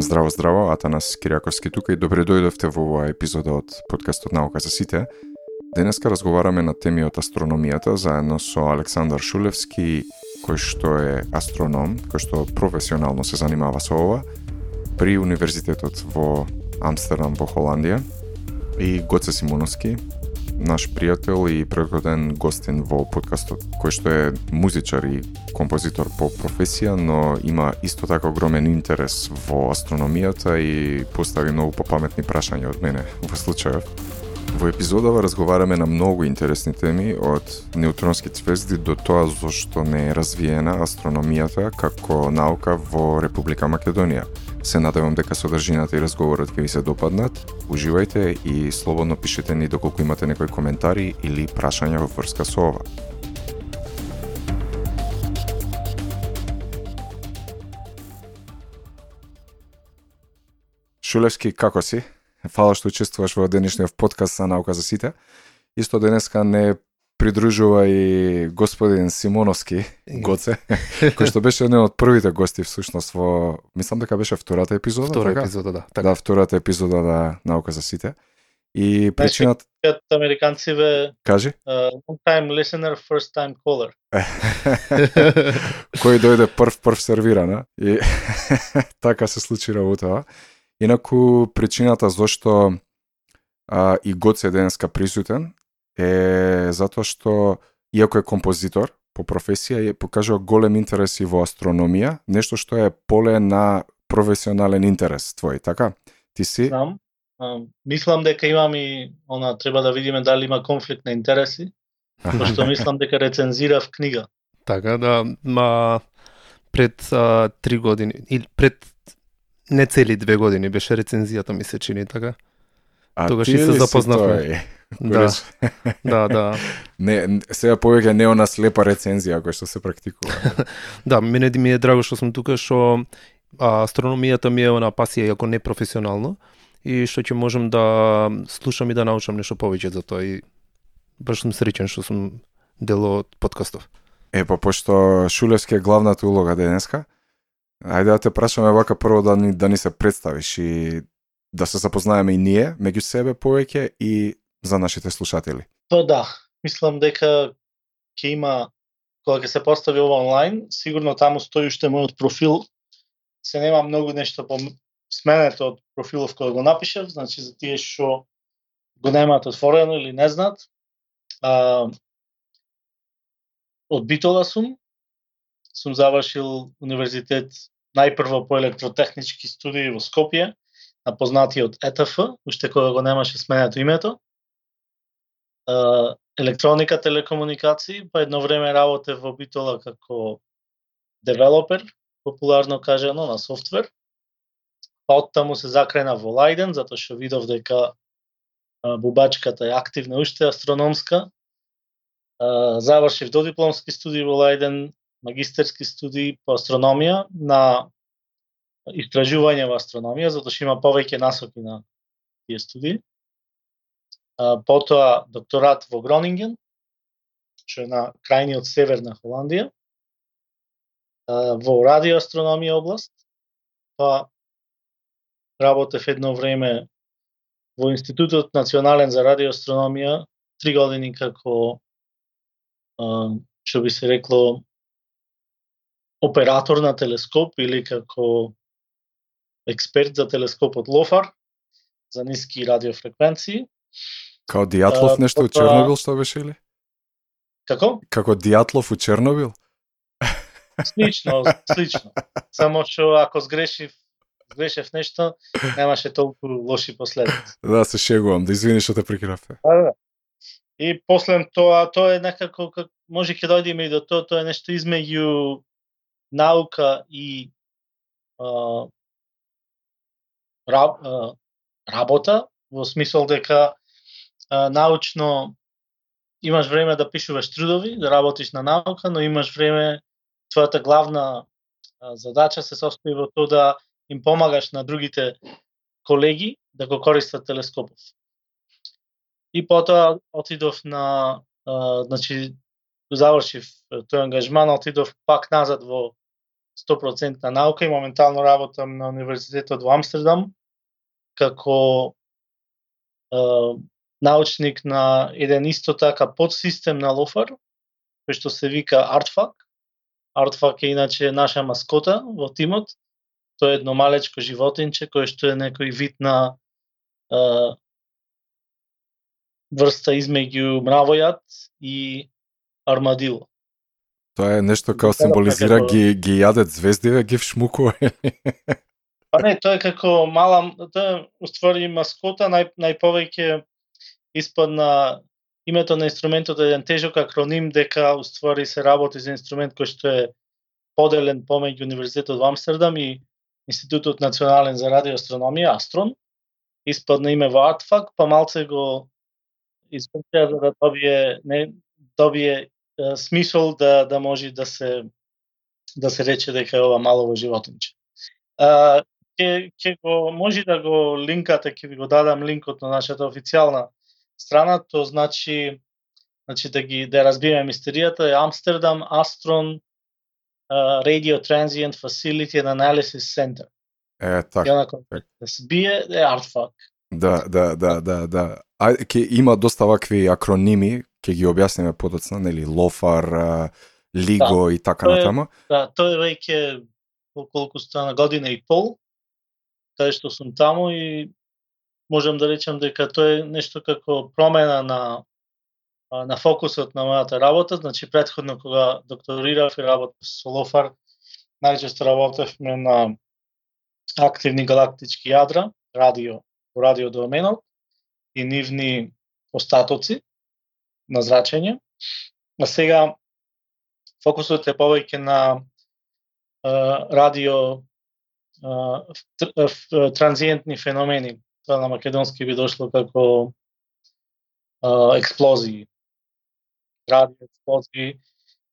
Здраво, здраво, Атанас Кириаковски тука и добре дојдовте во оваа епизода од подкастот Наука за сите. Денеска разговараме на теми од астрономијата заедно со Александар Шулевски, кој што е астроном, кој што професионално се занимава со ова при Универзитетот во Амстердам во Холандија и Гоце Симоновски, наш пријател и предходен гостин во подкастот, кој што е музичар и композитор по професија, но има исто така огромен интерес во астрономијата и постави многу попаметни прашања од мене во случајот. Во епизодава разговараме на многу интересни теми од неутронски цвезди до тоа зошто не е развиена астрономијата како наука во Република Македонија – Се надевам дека содржината и разговорот ќе ви се допаднат. Уживајте и слободно пишете ни доколку имате некои коментари или прашања во врска со ова. Шулевски, како си? Фала што учествуваш во денешниот подкаст за наука за сите. Исто денеска не придружува и господин Симоновски, Гоце, кој што беше еден од првите гости всушност во, мислам дека беше втората епизода, Втора така? епизода, да. Да, втората епизода на Наука за сите. И причината, Значи, американциве кажи, uh, long time listener, first time caller. кој дојде прв прв сервира, на? И така се случи работава. Инаку причината зашто а, и Гоце денеска присутен е затоа што иако е композитор по професија е покажува голем интерес и во астрономија, нешто што е поле на професионален интерес твој, така? Ти си? Знам. Мислам дека имам и она треба да видиме дали има конфликт на интереси, пошто мислам дека рецензирав книга. Така да, ма пред а, три години или пред не цели две години беше рецензијата ми се чини така. А Тогаш и се запознавме. Да. рече? Да, да. Не, сега повеќе не она слепа рецензија која што се практикува. Да, мене ми е драго што сум тука што астрономијата ми е она пасија иако не професионално и што ќе можам да слушам и да научам нешто повеќе за тоа и баш сум среќен што сум дел од подкастов. Е, па пошто Шулевски е главната улога денеска, ајде да те прашаме вака прво да ни, да ни се представиш и да се запознаеме и ние меѓу себе повеќе и за нашите слушатели. Па да, мислам дека ќе има кога ќе се постави ова онлайн, сигурно таму стои уште мојот профил. Се нема многу нешто по сменето од профилов кој го напишав, значи за тие што го немаат отворено или не знаат. А, од Битола сум. Сум завршил универзитет најпрво по електротехнички студии во Скопје, на познатиот ЕТФ, уште кога го немаше сменето името. Електроника, телекомуникации, па едно време работев во Битола како девелопер, популарно кажано, на софтвер. Па оттаму се закрена во Лајден, затоа што видов дека бубачката е активна уште астрономска. Завршив завршив додипломски студии во Лајден, магистерски студии по астрономија на истражување во астрономија, затоа што има повеќе насоки на тие студии. Потоа докторат во Гронинген, што е на крајниот север на Холандија, во радиоастрономија област, па работев едно време во Институтот национален за радиоастрономија, три години како што би се рекло оператор на телескоп или како експерт за телескопот Лофар за ниски радиофреквенции. Као Дијатлов А, нешто у потоа- Чернобил што беше или? Како? Како Дијатлов у Чернобил? Слично, слично. Само што ако сгрешив, сгрешев нешто, немаше толку лоши последици. Да, се шегувам, да извини што те прекинавте. Да, да. И после тоа, тоа е некако, как, може ќе дојдеме и до тоа, тоа е нешто измеѓу наука и а, раб, а, работа, во смисол дека а, научно имаш време да пишуваш трудови, да работиш на наука, но имаш време, твојата главна а, задача се состои во тоа да им помагаш на другите колеги да го користат телескопов. И потоа отидов на, а, значи, завршив тој ангажман, отидов пак назад во 100% на наука и моментално работам на Универзитетот во Амстердам како е, научник на еден исто така подсистем на Лофар, кој што се вика Artfuck. Artfuck е иначе наша маскота во тимот. Тоа е едно малечко животинче кое што е некој вид на е, врста измеѓу мравојат и армадило. Тоа е нешто како символизира ги ги јадат звездиве, ги вшмукува. Па не, тоа е како мала, тоа е уствари маскота, нај, најповеќе испадна името на инструментот е еден тежок акроним дека уствари се работи за инструмент кој што е поделен помеѓу Универзитетот во Амстердам и Институтот национален за радиоастрономија, Астрон. Испадна име во Атфак, па малце го испрчија за да добие не добие е, смисол да да може да се да се рече дека е ова малово животинче. А, ке ќе го може да го линкате, ќе ви го дадам линкот на нашата официјална страна, тоа значи значи да ги да разбиеме мистеријата е Амстердам Астрон uh, Radio Transient Facility and Analysis Center. Е, така. И да се бие е артфак. Да, да, да, да, да. А ќе има доста вакви акроними, ќе ги објасниме подоцна, нели, Лофар, Лиго да, и така натаму. Да, тоа е веќе колку стана година и пол, каде што сум таму и можам да речам дека тоа е нешто како промена на на фокусот на мојата работа, значи предходно кога докторирав и работев со Лофар, најчесто работевме на активни галактички јадра, радио, во радио доменот и нивни остатоци на зрачење. А сега фокусот е повеќе на радио транзиентни феномени, тоа на македонски би дошло како а, експлозии. ради експлозии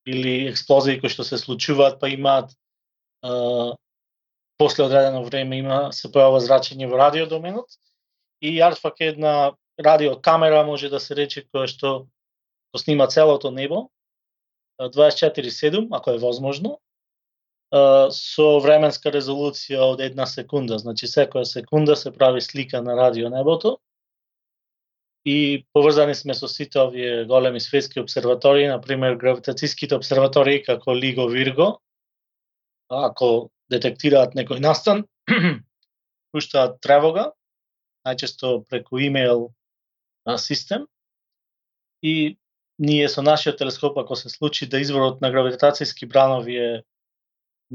или експлозии кои што се случуваат па имаат а, после одредено време има се појава зрачење во радио доменот и Артфак е една радио камера може да се рече која што го снима целото небо 24/7 ако е возможно со временска резолуција од една секунда. Значи, секоја секунда се прави слика на радио небото и поврзани сме со сите овие големи светски обсерватории, например гравитацијските обсерватории како Лиго Вирго, ако детектираат некој настан, пуштаат тревога, најчесто преку имейл систем, и ние со нашиот телескоп, ако се случи да изворот на гравитацијски бранови е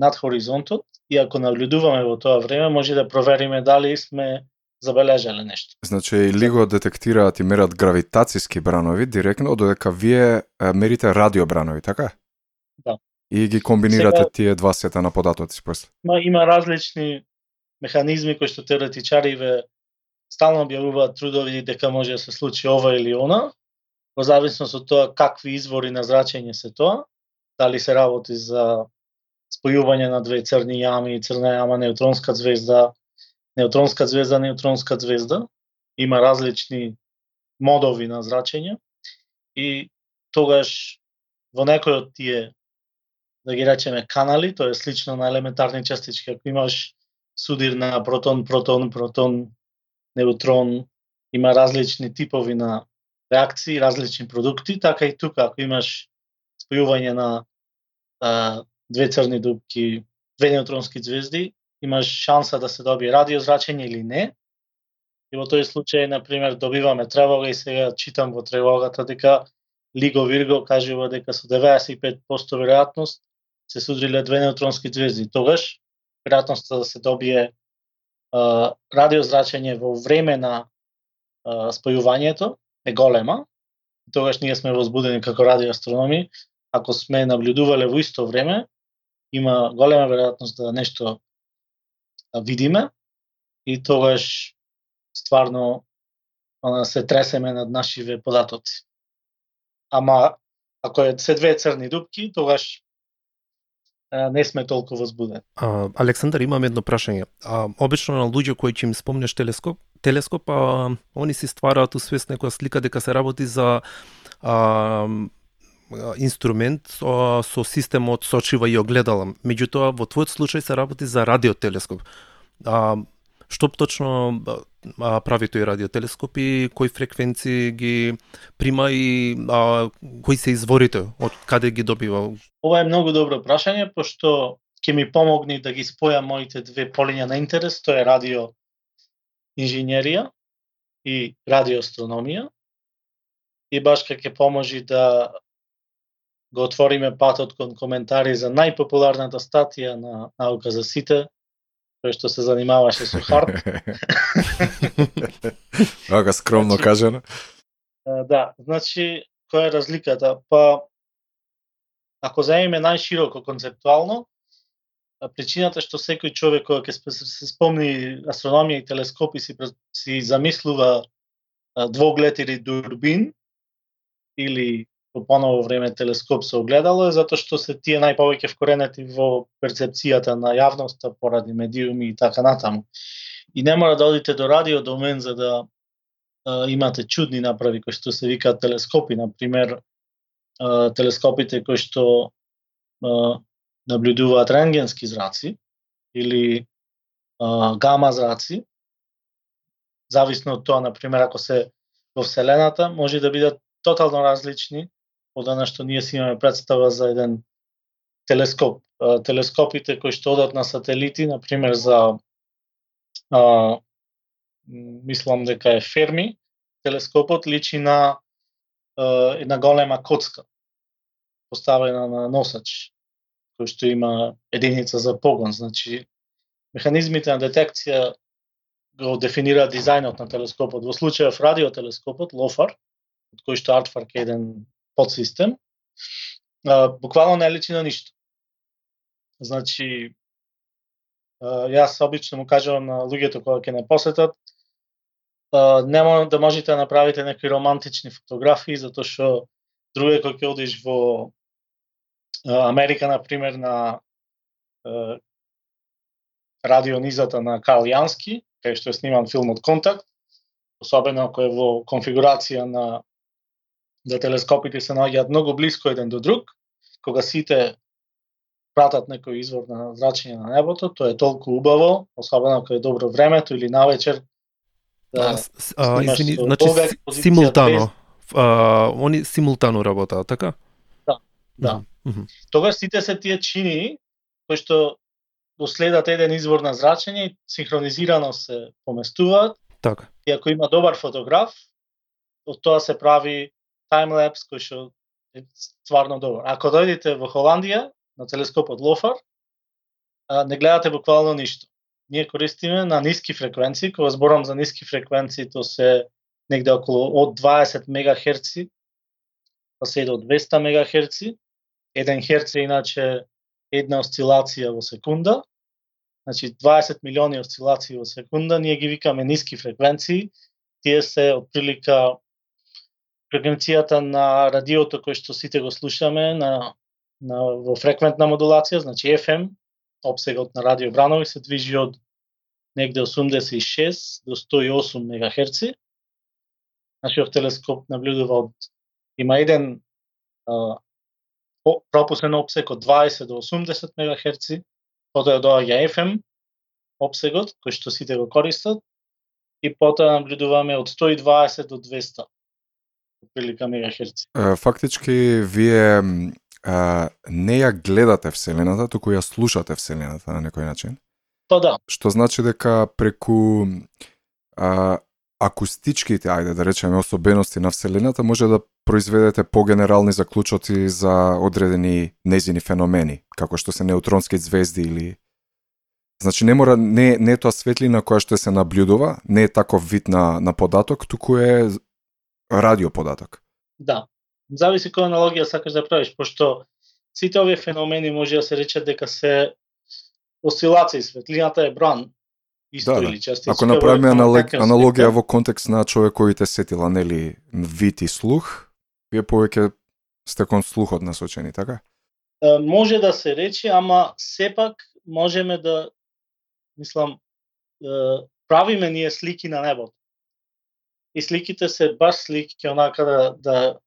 над хоризонтот и ако наблюдуваме во тоа време, може да провериме дали сме забележале нешто. Значи, или го детектираат и мерат гравитацијски бранови директно, додека вие мерите радиобранови, така? Да. И ги комбинирате Сега, тие два сета на податоци после. Ма, има различни механизми кои што теоретичариве стално објавуваат трудови дека може да се случи ова или она, во зависност од тоа какви извори на зрачење се тоа, дали се работи за спојување на две црни јами, црна јама, неутронска звезда, неутронска звезда, неутронска звезда. Има различни модови на зрачење и тогаш во некој од тие да ги речеме канали, тоа е слично на елементарни частички, ако имаш судир на протон, протон, протон, неутрон, има различни типови на реакции, различни продукти, така и тука ако имаш спојување на а, две црни дупки, две неутронски звезди, имаш шанса да се добие радиозрачење или не. И во тој случај, на пример, добиваме тревога и сега читам во тревогата дека Лиго Вирго кажува дека со 95% веројатност се судриле две неутронски звезди. Тогаш, веројатноста да се добие а, радиозрачење во време на а, спојувањето е голема. Тогаш ние сме возбудени како радиоастрономи. Ако сме наблюдувале во исто време, има голема веројатност да нешто видиме и тогаш стварно се тресеме над нашиве податоци. Ама ако е се две црни дупки, тогаш не сме толку возбудени. А, Александар, имам едно прашање. А, обично на луѓе кои ќе им спомнеш телескоп, телескоп, а, они си ствараат усвест некоја слика дека се работи за а, а, инструмент со, со системот сочива и огледала. Меѓутоа, во твојот случај се работи за радиотелескоп. А, што точно а, прави тој радиотелескоп и кои фреквенции ги прима и а, кои се изворите, од каде ги добива? Ова е многу добро прашање, пошто ќе ми помогне да ги спојам моите две полиња на интерес, тоа е радио инженерија и радиоастрономија. И баш ќе поможи да го отвориме патот кон коментари за најпопуларната статија на наука за сите, кој што се занимаваше со хард. Ага, скромно Значи, кажано. Да, значи, која е разликата? Па, ако земеме најшироко концептуално, причината што секој човек кој ќе се спомни астрономија и телескопи си, си замислува двоглед или дурбин или во поново време телескоп со огледало е затоа што се тие најповеќе вкоренети во перцепцијата на јавноста поради медиуми и така натаму. И не мора да одите до радио домен за да а, имате чудни направи кои што се викаат телескопи, на пример телескопите кои што а, наблюдуваат рентгенски зраци или а, гама зраци, зависно од тоа, на пример, ако се во Вселената, може да бидат тотално различни од она што ние си имаме представа за еден телескоп. Телескопите кои што одат на сателити, на пример за а, мислам дека е Ферми, телескопот личи на а, една голема коцка поставена на носач кој што има единица за погон. Значи, механизмите на детекција го дефинира дизајнот на телескопот. Во случајов радиотелескопот, ЛОФАР, од кој што Артфарк е еден подсистем, а, буквално не личи на ништо. Значи, а, јас обично му кажувам на луѓето кога ќе не посетат, а, нема да можете да направите некои романтични фотографии, затоа што друге кога ќе одиш во Америка, на пример, на радионизата на Карл Јански, кај што е сниман филмот Контакт, особено ако е во конфигурација на да телескопите се наоѓаат многу блиско еден до друг, кога сите пратат некој извор на зрачење на небото, тоа е толку убаво, особено ако е добро времето или навечер. Да, а, извини, значи симултано. А, они симултано работаат, така? Да. Мгм. тогаш сите се тие чини кои што го следат еден извор на зрачење синхронизирано се поместуваат Така. и ако има добар фотограф, од тоа се прави таймлапс кој што е стварно добар. Ако дојдете во Холандија на телескопот Лофар, не гледате буквално ништо. Ние користиме на ниски фреквенции, кога зборам за ниски фреквенции, то се негде околу од 20 мегахерци па се до 200 мегахерци. 1 херц е иначе една осцилација во секунда. Значи 20 милиони осцилации во секунда, ние ги викаме ниски фреквенции. Тие се отприлика фреквенцијата на радиото кој што сите го слушаме на, на во фреквентна модулација, значи FM, обсегот на радио Бранови се движи од негде 86 до 108 мегахерци. Нашиот телескоп наблюдува од има еден а, пропусен обсек од 20 до 80 мегахерци, потоа доаѓа FM обсегот кој што сите го користат и потоа наблюдуваме од 120 до 200 прилика мегахерци. Фактички, вие а, не ја гледате Вселената, туку ја слушате Вселената на некој начин. Па да, Што значи дека преку а, акустичките, ајде да речеме, особености на Вселената, може да произведете погенерални заклучоци за одредени незини феномени, како што се неутронски звезди или Значи не мора не не е тоа светлина која што се наблюдува, не е таков вид на на податок, туку е радио податок. да. Зависи која аналогија сакаш да правиш, пошто сите овие феномени може да се рече дека се осцилации, светлината е бран. Исто Да, да. или частичка. Ако направиме аналог, аналогија во контекст на човековите сетила, нели, вид и слух, вие повеќе сте кон слухот насочени, така? може да се рече, ама сепак можеме да мислам правиме ние слики на небото. И сликите се баш слики онака да, да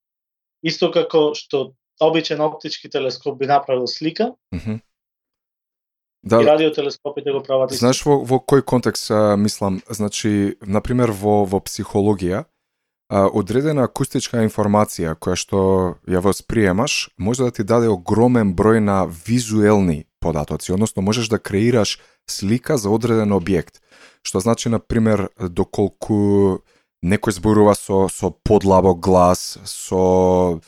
исто како што обичен оптички телескоп би направил слика Мгм. и Да, радиотелескопите го прават знаеш во, во кој контекст а, мислам, значи, например во, во психологија, а, одредена акустичка информација која што ја восприемаш може да ти даде огромен број на визуелни податоци, односно можеш да креираш слика за одреден објект. Што значи, на пример, доколку некој зборува со, со подлабок глас, со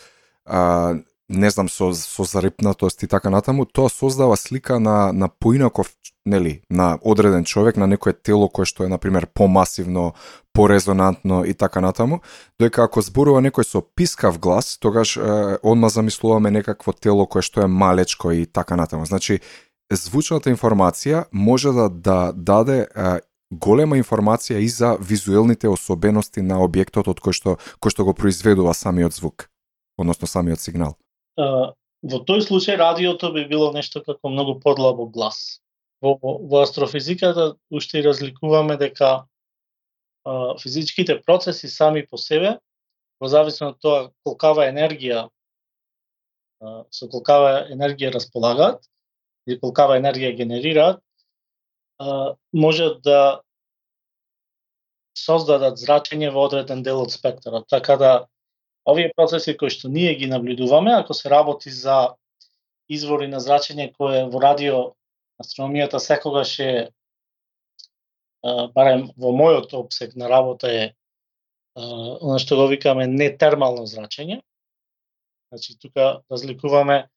а, не знам, со, со зарипнатост и така натаму, тоа создава слика на, на поинаков, нели, на одреден човек, на некое тело кое што е, например, помасивно, порезонантно и така натаму, додека ако зборува некој со пискав глас, тогаш е, одма замислуваме некакво тело кое што е малечко и така натаму. Значи, звучната информација може да, да даде е, голема информација и за визуелните особености на објектот од кој што, кој што го произведува самиот звук, односно самиот сигнал. А, во тој случај радиото би било нешто како многу подлабо глас. Во, во астрофизиката уште разликуваме дека а, физичките процеси сами по себе, во зависност од тоа колкава енергија а, со колкава енергија располагаат или колкава енергија генерираат, можат да создадат зрачење во одреден дел од спектарот. Така да овие процеси кои што ние ги наблюдуваме, ако се работи за извори на зрачење кое во радио астрономијата секогаш е барем во мојот обсек на работа е она што го викаме нетермално зрачење. Значи тука разликуваме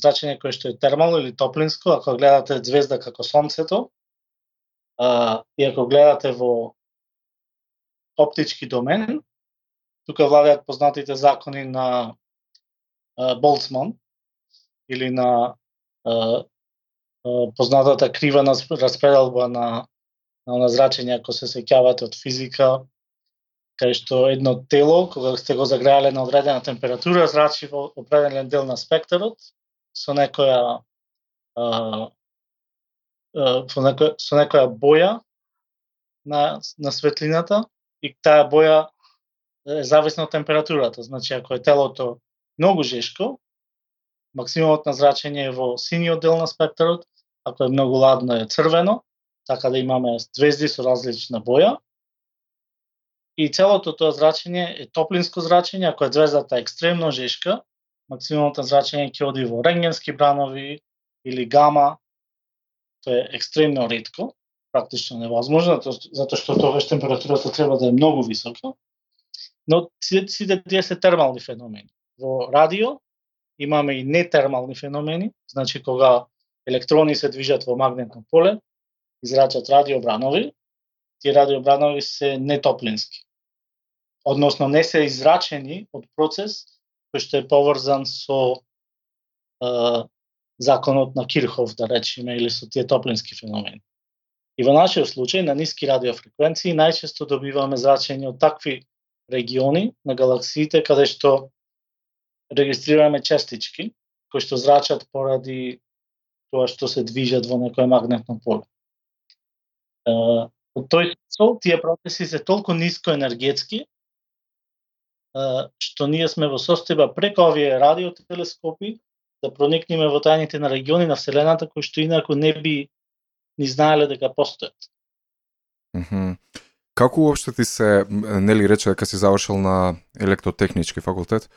зрачење кое што е термално или топлинско, ако гледате звезда како сонцето, а, и ако гледате во оптички домен, тука владеат познатите закони на а, Болцман или на а, а, познатата крива на распределба на на зрачење ако се сеќавате од физика, кај што едно тело, кога сте го загреале на одредена температура, зрачи во определен дел на спектарот со некоја а, со некоја, со некоја боја на, на светлината и таа боја е зависна од температурата. Значи, ако е телото многу жешко, максимумот на зрачење е во синиот дел на спектарот, ако е многу ладно е црвено, така да имаме звезди со различна боја. И целото тоа зрачење е топлинско зрачење, ако е звездата екстремно жешка, максимумот на зрачење ќе оди во рентгенски бранови или гама, тоа е екстремно ретко, практично невозможно, затоа- што тогаш температурата треба да е многу висока. Но сите сите тие се термални феномени. Во радио имаме и нетермални феномени, значи кога електрони се движат во магнетно поле, израчат радиобранови, тие радиобранови се нетоплински. Односно не се израчени од процес кој што е поврзан со е, законот на Кирхов, да речеме, или со тие топлински феномени. И во нашиот случај, на ниски радиофреквенции, најчесто добиваме зрачење од такви региони на галаксиите каде што регистрираме честички кои што зрачат поради тоа што се движат во некое магнетно поле. Е, Од тој смисол, тие процеси се толку ниско енергетски, што ние сме во состојба преку овие радиотелескопи да проникнеме во тајните на региони на Вселената кои што инаку не би ни знаеле дека постојат. Мгм. Како уопште ти се, нели рече дека си завршил на електротехнички факултет,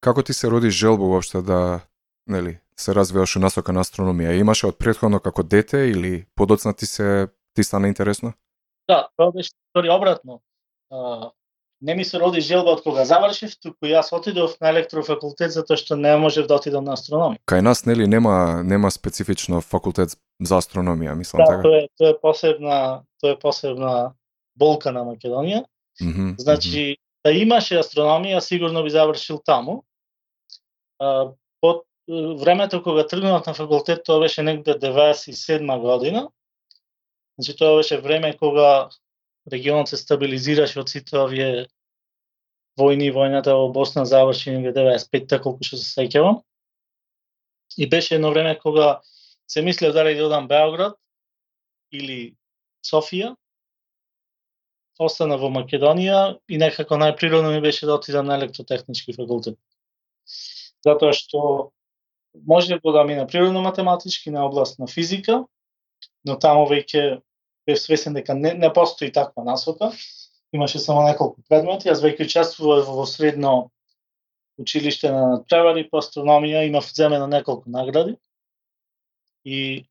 како ти се роди желба уопште да, нели, се развиваш у насока на астрономија? Имаше од претходно како дете или подоцна ти се ти стана интересно? Да, тоа беше стори обратно. А, не ми се роди желба од кога завршив, туку јас отидов на електрофакултет затоа што не можев да отидам на астрономија. Кај нас нели нема нема специфично факултет за астрономија, мислам Да, така. тоа е тоа е посебна, тоа е посебна болка на Македонија. Мгм, мгм. Значи, да имаше астрономија, сигурно би завршил таму. А, под е, времето кога тргнав на факултет, тоа беше негде 97 година. Значи, тоа беше време кога регионот се стабилизираше од сите овие војни, војната во Босна заврши негде 95-та, колку што се сеќавам. И беше едно време кога се мислев дали да одам Београд или Софија, остана во Македонија и некако најприродно ми беше да отидам на електротехнички факултет. затоа што може да ми природно-математички, на област на физика, но таму веќе бев свесен дека не, не постои таква насока. Имаше само неколку предмети, јас веќе учествував во средно училиште на надпревари по астрономија, имав земено неколку награди. И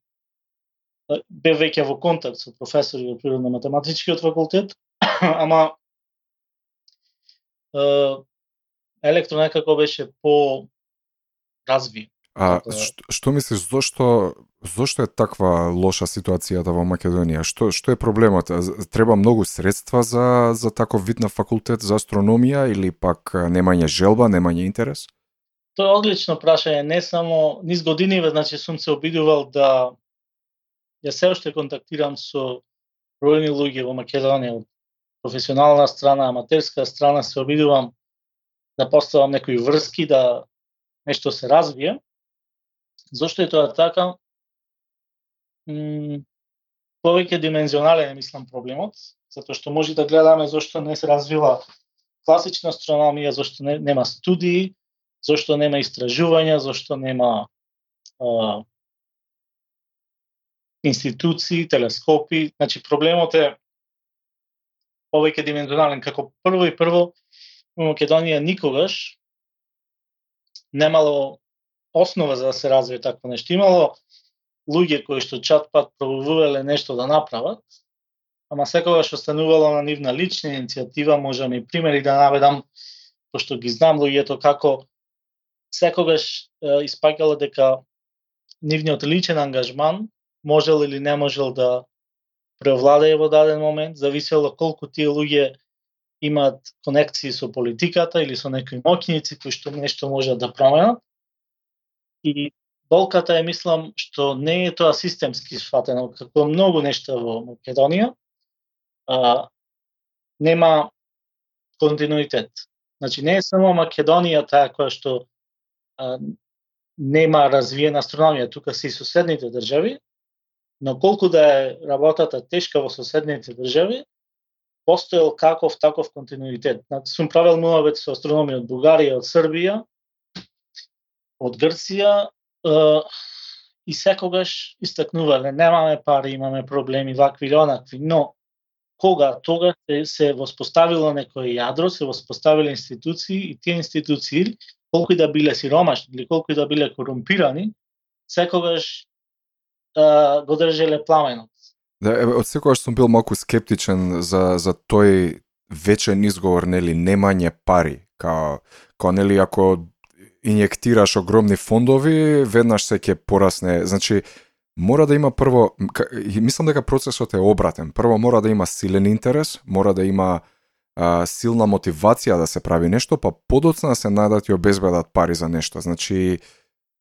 бев веќе во контакт со професори во природно-математичкиот факултет, ама електро некако беше по разви. А што, што мислиш зошто зошто е таква лоша ситуацијата во Македонија? Што што е проблемот? Треба многу средства за за таков вид на факултет за астрономија или пак немање желба, немање интерес? Тоа е одлично прашање, не само низ годиниве, значи сум се обидувал да ја се уште контактирам со бројни луѓе во Македонија од професионална страна, аматерска страна се обидувам да поставам некои врски да нешто се развие. Зошто е тоа така? Повеќе димензионален мислам проблемот, затоа што може да гледаме зошто не се развила класична астрономија, зошто не, нема студии, зошто нема истражувања, зошто нема а, институции, телескопи. Значи проблемот е повеќе димензионален. Како прво и прво, Македонија никогаш немало основа за да се развие такво нешто. Имало луѓе кои што чат пат пробувале нешто да направат, ама секогаш останувало на нивна лична иницијатива, можам и примери да наведам, пошто ги знам луѓето како секогаш е, испаќало дека нивниот личен ангажман можел или не можел да превладае во даден момент, зависело колку тие луѓе имаат конекции со политиката или со некои моќници кои што нешто можат да променат. И болката е, мислам, што не е тоа системски сватено, како многу нешта во Македонија, а, нема континуитет. Значи, не е само Македонија таа која што а, нема развиена астрономија, тука се и соседните држави, но колку да е работата тешка во соседните држави, постоел каков таков континуитет. Значи, сум правил муавет со астрономија од Бугарија, од Србија, од Грција, и секогаш истакнувале, немаме пари, имаме проблеми, вакви или онакви, но кога тога се, се воспоставило некој јадро, се воспоставиле институции и тие институции, колку и да биле сиромашни или колку и да биле корумпирани, секогаш го држеле пламенот. Да, од секогаш сум бил малку скептичен за, за тој вечен изговор, нели, немање пари. Као, као нели, ако инjектираш огромни фондови, веднаш се ќе порасне. Значи, мора да има прво, мислам дека процесот е обратен. Прво мора да има силен интерес, мора да има а, силна мотивација да се прави нешто, па подоцна се надат и обезбедат пари за нешто. Значи,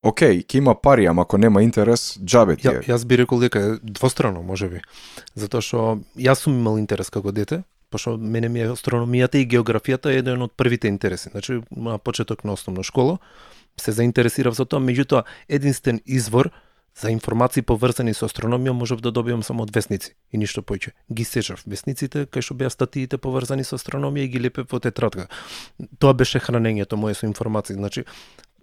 окей, ќе има пари, ама ако нема интерес, џабе ти е. Ја, јас би рекол дека е двострано, може би. Затоа што јас сум имал интерес како дете, пошто мене ми е астрономијата и географијата е еден од првите интереси. Значи, на почеток на основна школа се заинтересирав за тоа, меѓутоа единствен извор за информации поврзани со астрономија можев да добиам само од весници и ништо поиќе. Ги сечав весниците кај што беа статиите поврзани со астрономија и ги лепев во тетрадка. Тоа беше хранењето мое со информации. Значи,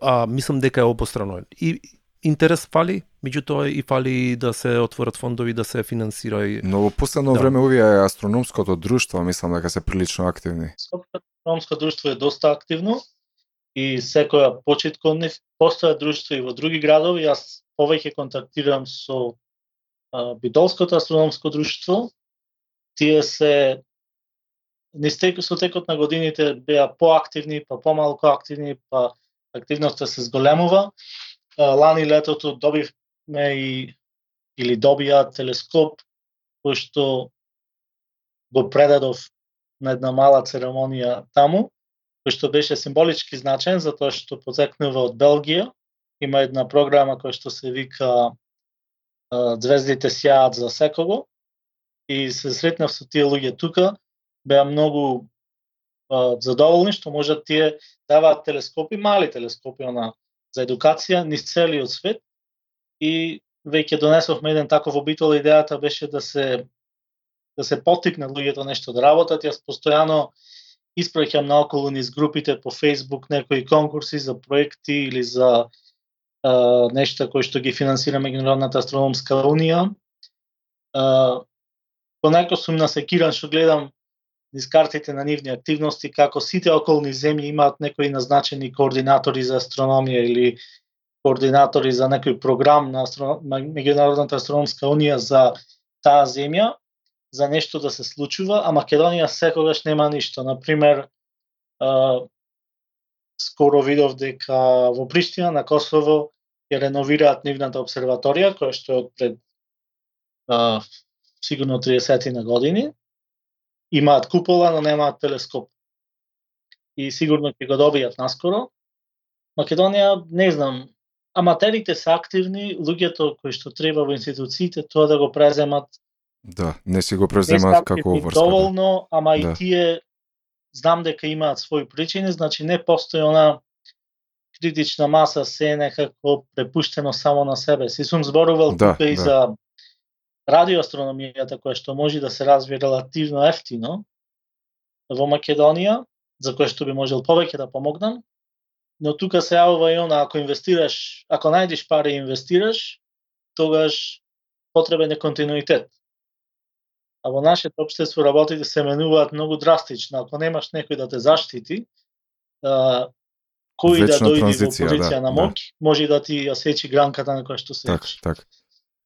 а, мислам дека е обострано. И интерес фали, меѓутоа и фали да се отворат фондови да се финансира и Но во последно да. време овие астрономското друштво мислам дека се прилично активни. Астрономско друштво е доста активно и секоја почет кон нив постоја друштво и во други градови. Јас повеќе контактирам со Бидолското астрономско друштво. Тие се со текот на годините беа поактивни, па помалку активни, па активноста се зголемува. Лани летото добивме и или добија телескоп кој што го предадов на една мала церемонија таму, кој што беше символички значен затоа што потекнува од Белгија. Има една програма која што се вика Звездите сјаат за секого и се сретнав со тие луѓе тука. Беа многу задоволни што можат да тие даваат телескопи, мали телескопи на за едукација низ целиот свет и веќе донесовме еден таков обител идејата беше да се да се потикне луѓето нешто да работат. Јас постојано испраќам наоколу низ групите по Facebook некои конкурси за проекти или за а, нешта кои што ги финансира Меѓународната астрономска унија. А, понекогаш сум насекиран што гледам низ картите на нивни активности како сите околни земји имаат некои назначени координатори за астрономија или координатори за некој програм на Меѓународната астрономска унија за таа земја за нешто да се случува, а Македонија секогаш нема ништо. Например, скоро видов дека во Приштина на Косово ја реновираат нивната обсерваторија, која што е од пред а, сигурно 30 на години. Имаат купола, но немаат телескоп. И сигурно ќе го добијат наскоро. Македонија, не знам, аматерите се активни, луѓето кои што треба во институциите тоа да го преземат Да, не си го преземаат како врска. Доволно, ама да. и тие знам дека имаат своји причини, значи не постои она критична маса се некако препуштено само на себе. Си сум зборувал да, тука и да. за радиоастрономијата која што може да се развие релативно ефтино во Македонија, за која што би можел повеќе да помогнам, но тука се јавува и она, ако инвестираш, ако најдеш пари и инвестираш, тогаш потребен е континуитет. А во нашето општество работите се менуваат многу драстично. Ако немаш некој да те заштити, а, кој да дојде во позиција да, на моќ, да. може да ти ја сечи гранката на која што се Так, так.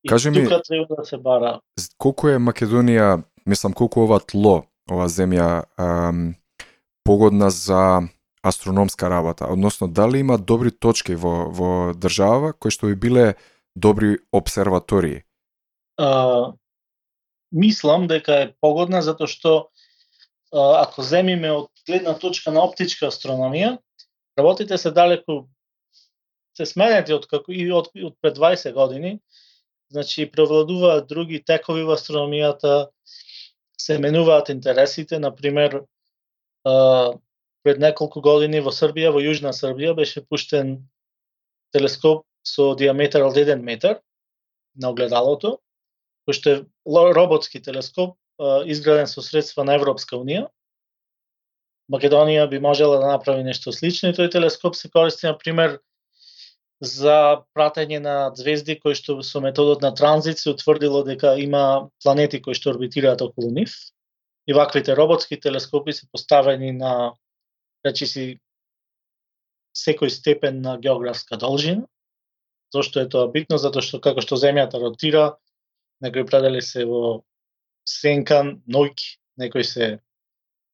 Кажи ми, тука треба да се бара. Колку е Македонија, мислам, колку ова тло, ова земја, ам, погодна за астрономска работа, односно дали има добри точки во во држава кои што би биле добри обсерватории? А, мислам дека е погодна затоа што ако земиме од гледна точка на оптичка астрономија, работите се далеку се сменети од како и од, од пред 20 години. Значи превладуваат други текови во астрономијата, се менуваат интересите, на пример пред неколку години во Србија, во Јужна Србија беше пуштен телескоп со диаметар од 1 метар на огледалото, кој што е роботски телескоп изграден со средства на Европска унија. Македонија би можела да направи нешто слично и тој телескоп се користи на пример за пратење на звезди кои што со методот на транзит се утврдило дека има планети кои што орбитираат околу нив. И ваквите роботски телескопи се поставени на речиси секој степен на географска должина. Зошто е тоа битно? Затоа што како што земјата ротира, некои прадели се во сенка, ноќ, некои се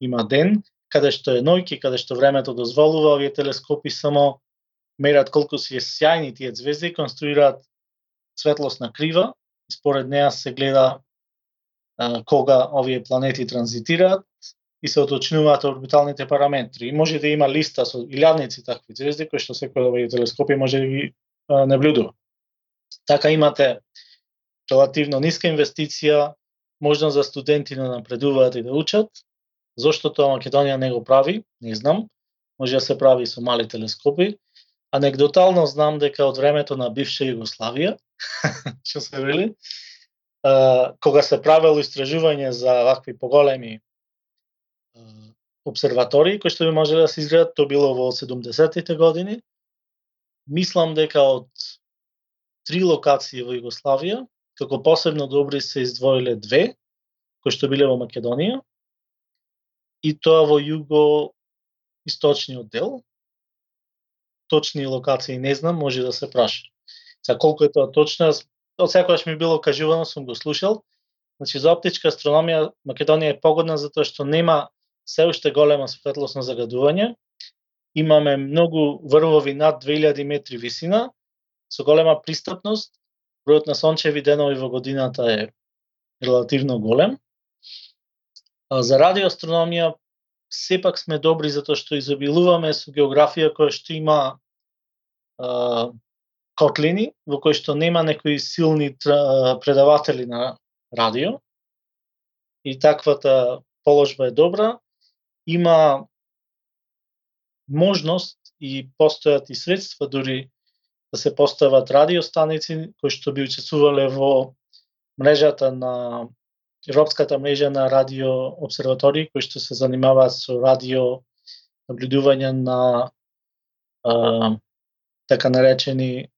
има ден, каде што е ноќ и каде што времето дозволува, овие телескопи само мерат колку си е сјајни тие звезди, конструираат светлосна крива и според неа се гледа а, кога овие планети транзитираат и се оточнуваат орбиталните параметри. И може да има листа со илјадници такви звезди кои што секој од овие телескопи може да ги наблюдува. Така имате релативно ниска инвестиција, можна за студенти да напредуваат и да учат. Зошто тоа Македонија не го прави, не знам. Може да се прави со мали телескопи. Анекдотално знам дека од времето на бивша Југославија, што се вели, кога се правело истражување за вакви поголеми обсерватории кои што би можеле да се изградат, тоа било во 70-тите години. Мислам дека од три локации во Југославија како посебно добри се издвоиле две, кои што биле во Македонија, и тоа во југо источниот дел. Точни локации не знам, може да се праша. За колку е тоа точно, од секогаш ми било кажувано, сум го слушал. Значи, за оптичка астрономија Македонија е погодна затоа што нема се уште голема светлосно загадување. Имаме многу врвови над 2000 метри висина, со голема пристапност бројот на сончеви денови во годината е релативно голем. А за радиоастрономија сепак сме добри затоа што изобилуваме со географија која што има а, котлини, во кои што нема некои силни предаватели на радио. И таквата положба е добра. Има можност и постојат и средства дури да се постават радиостаници кои што би учествувале во мрежата на Европската мрежа на радио обсерватории кои што се занимава со радио наблюдување на а, така наречени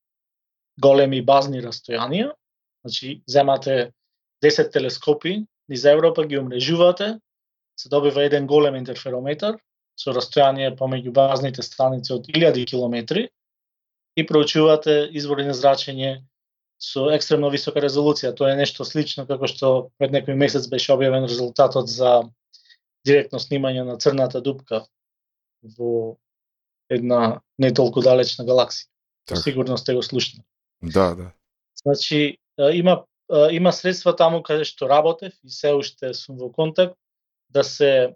големи базни растојанија. Значи, земате 10 телескопи низ Европа, ги умрежувате, се добива еден голем интерферометар со растојание помеѓу базните станици од 1000 километри и проучувате извори на зрачење со екстремно висока резолуција. Тоа е нешто слично како што пред некој месец беше објавен резултатот за директно снимање на црната дупка во една не толку далечна галаксија. Така. Сигурно сте го слушнали. Да, да. Значи, има има средства таму каде што работев и се уште сум во контакт да се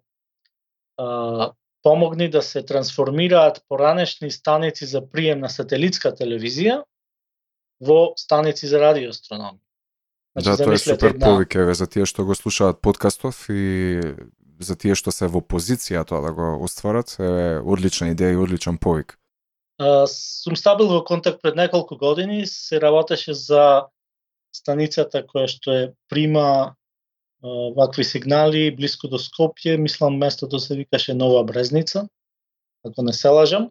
а, помогни да се трансформираат поранешни станици за прием на сателитска телевизија во станици за радиоастрономија. Значи, да, тоа е супер една... повик, еве, за тие што го слушаат подкастов и за тие што се во позиција тоа да го остварат, е одлична идеја и одличен повик. А, сум стабил во контакт пред неколку години, се работеше за станицата која што е прима вакви сигнали близко до Скопје, мислам местото се викаше Нова Брезница, ако не се лажам.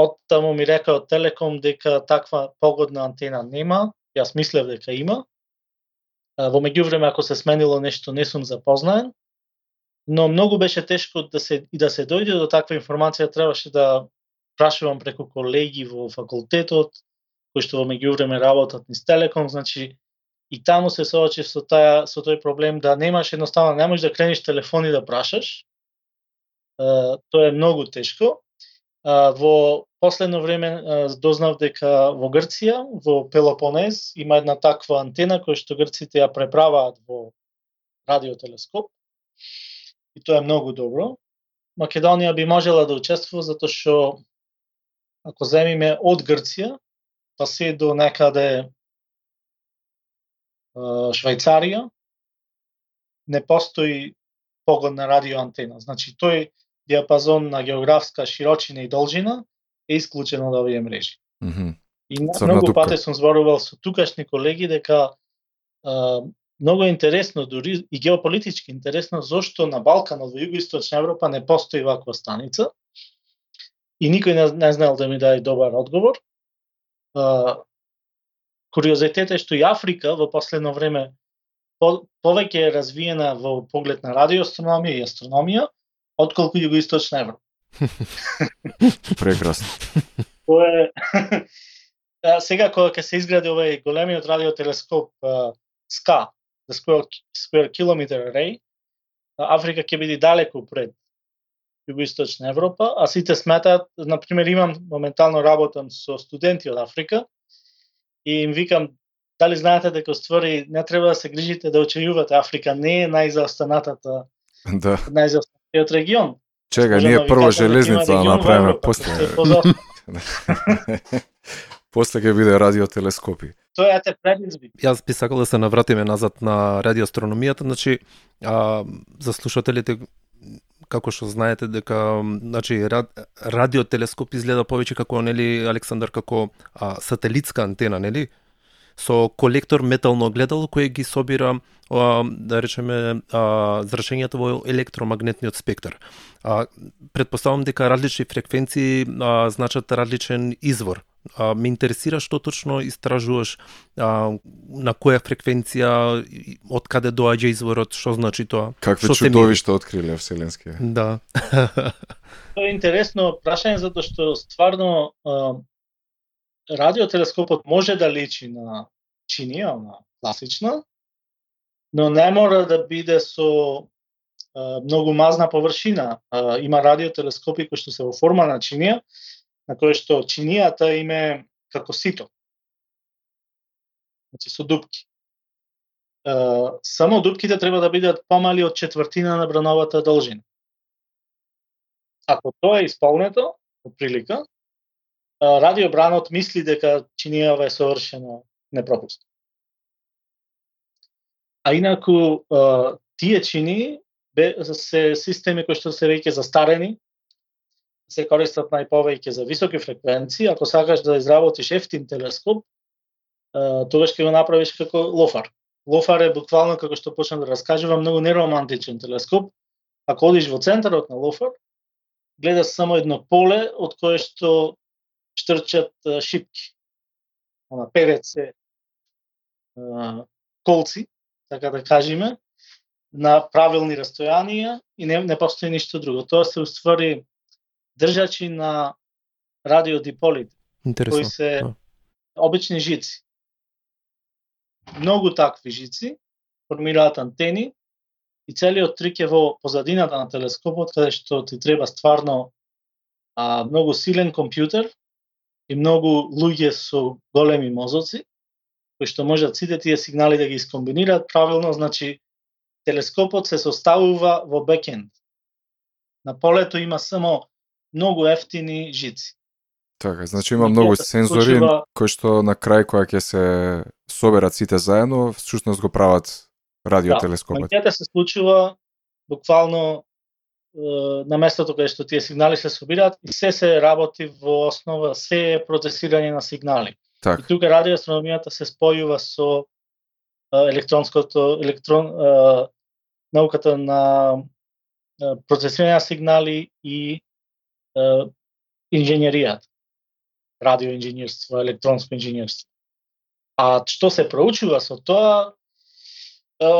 Од таму ми река од Телеком дека таква погодна антена нема, јас мислев дека има. Во меѓувреме ако се сменило нешто не сум запознаен, но многу беше тешко да се и да се дојде до таква информација, требаше да прашувам преку колеги во факултетот, кои што во меѓувреме работат низ Телеком, значи и таму се соочив со таа со тој проблем да немаш едноставно не можеш да кренеш телефон и да прашаш. Uh, тоа е многу тешко. Во последно време дознав дека во Грција, во Пелопонез, има една таква антена која што грците ја преправаат во радиотелескоп. И тоа е многу добро. Македонија би можела да учествува затоа што ако земиме од Грција, па се до некаде Швајцарија, не постои погодна радиоантена. Значи, тој диапазон на географска широчина и должина е исклучен од овие мрежи. Mm -hmm. И многу пати сум зборувал со тукашни колеги дека а, многу интересно, дури и геополитички интересно, зошто на Балканот во Југоисточна Европа не постои ваква станица. И никој не, не знаел да ми даде добар одговор. А, Куриозитет е што и Африка во последно време по, повеќе е развиена во поглед на радиоастрономија и астрономија, отколку југоисточна Европа. Прекрасно. Тоа е сега кога ќе се изгради овој големиот радиотелескоп SCA, the Square, Square Kilometer Array, Африка ќе биде далеку пред југоисточна Европа, а сите сметаат, на пример имам моментално работам со студенти од Африка и им викам дали знаете дека створи не треба да се грижите да очејувате Африка не е најзаостанатата да. Најзаостанатиот регион. Чека, ние прво железница да направиме после. после ќе биде радиотелескопи. Тоа е те предизби. Јас би сакал да се навратиме назад на радиоастрономијата, значи а, за слушателите како што знаете дека значи рад, радиотелескоп изгледа повеќе како нели Александар како а, сателитска антена, нели? Со колектор метално огледало кое ги собира а, да речеме а, зрачењата во електромагнетниот спектар. А, предпоставам дека различни фреквенции а, значат различен извор а, ме интересира што точно истражуваш а, на која фреквенција од каде доаѓа изворот, што значи тоа? Какви што чудовишта откриле вселенски? Да. тоа е интересно прашање затоа што стварно а, радиотелескопот може да личи на чинија, на класична, но не мора да биде со а, многу мазна површина. А, има радиотелескопи кои што се во форма на чинија, на кое што чинијата име како сито. Значи со дупки. Е, само дупките треба да бидат помали од четвртина на брановата должина. Ако тоа е исполнето, од прилика, радиобранот мисли дека чинијава е совршено непропусно. А инаку, тие чини се системи кои што се веќе застарени, се користат најповеќе за високи фреквенции. Ако сакаш да изработиш ефтин телескоп, тогаш ќе го направиш како лофар. Лофар е буквално, како што почнам да раскажувам, многу неромантичен телескоп. Ако одиш во центарот на Лофар, гледаш само едно поле од кое што штрчат шипки. Она перет се а, колци, така да кажеме, на правилни растојанија и не, не постои ништо друго. Тоа се уствари држачи на радиодиполите, кои се Да. обични жици. Многу такви жици формираат антени и целиот трик е во позадината на телескопот, каде што ти треба стварно а, многу силен компјутер и многу луѓе со големи мозоци, кои што можат сите тие сигнали да ги искомбинираат правилно, значи телескопот се составува во бекенд. На полето има само многу ефтини жици. Така, значи има многу сензори случува- кои што на крај кога ќе се соберат сите заедно, всушност го прават радиотелескопот. Мантијата се случува буквално на местото каде што тие сигнали се собираат и се се работи во основа, се е процесирање на сигнали. И Така, тука радиоастрономијата се спојува со електронското електрон е, науката на процесирање на сигнали и е, инженеријата. Радиоинженерство, електронско инженерство. А што се проучува со тоа, е,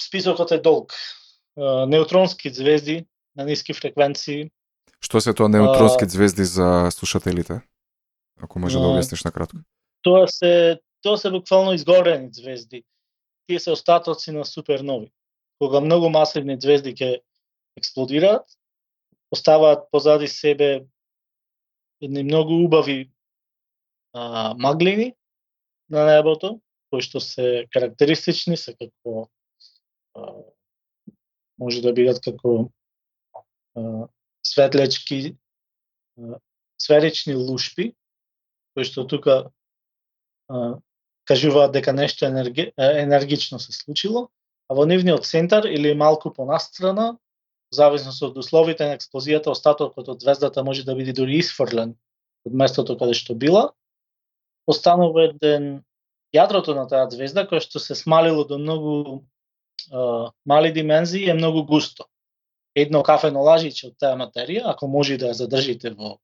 списокот е долг. Неутронски звезди на ниски фреквенции, што се тоа неутронски звезди за слушателите? Ако може да објасниш накратко. тоа се тоа се буквално изгорени звезди. Тие се остатоци на супернови. Кога многу масивни звезди ќе експлодираат, оставаат позади себе едни многу убави а, маглини на небото, кои што се карактеристични, се како а, може да бидат како а, светлечки а, сферични лушпи, кои што тука а, кажуваат дека нешто енерги, енергично се случило, а во нивниот центар или малку понастрана, во зависност од условите на експлозијата, остатокот од звездата може да биде дури исфрлен од местото каде што била, останува еден јадрото на таа звезда кој што се смалило до многу мали димензии е многу густо. Едно кафено лажиче од таа материја, ако може да ја задржите во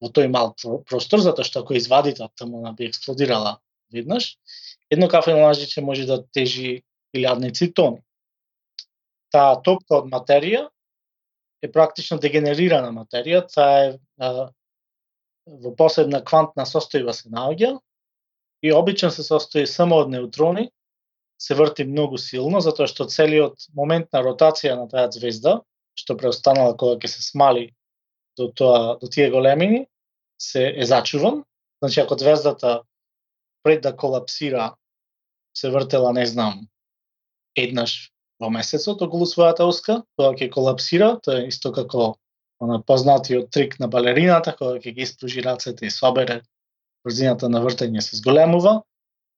во тој мал простор, затоа што ако извадите од таму, она би експлодирала веднаш, едно кафено лажиче може да тежи илјадници тони. Таа топка од материја е практично дегенерирана материја, таа е а, во посебна квантна состојба се наоѓа и обично се состои само од неутрони, се врти многу силно, затоа што целиот момент на ротација на таа звезда, што преостанала кога ќе се смали до тоа до тие големини, се е зачуван. Значи ако звездата пред да колапсира се вртела, не знам, еднаш во месецот околу својата оска, кога ќе колапсира, тоа е исто како она познатиот трик на балерината, кога ќе ги испружи рацете и собере брзината на вртење се зголемува,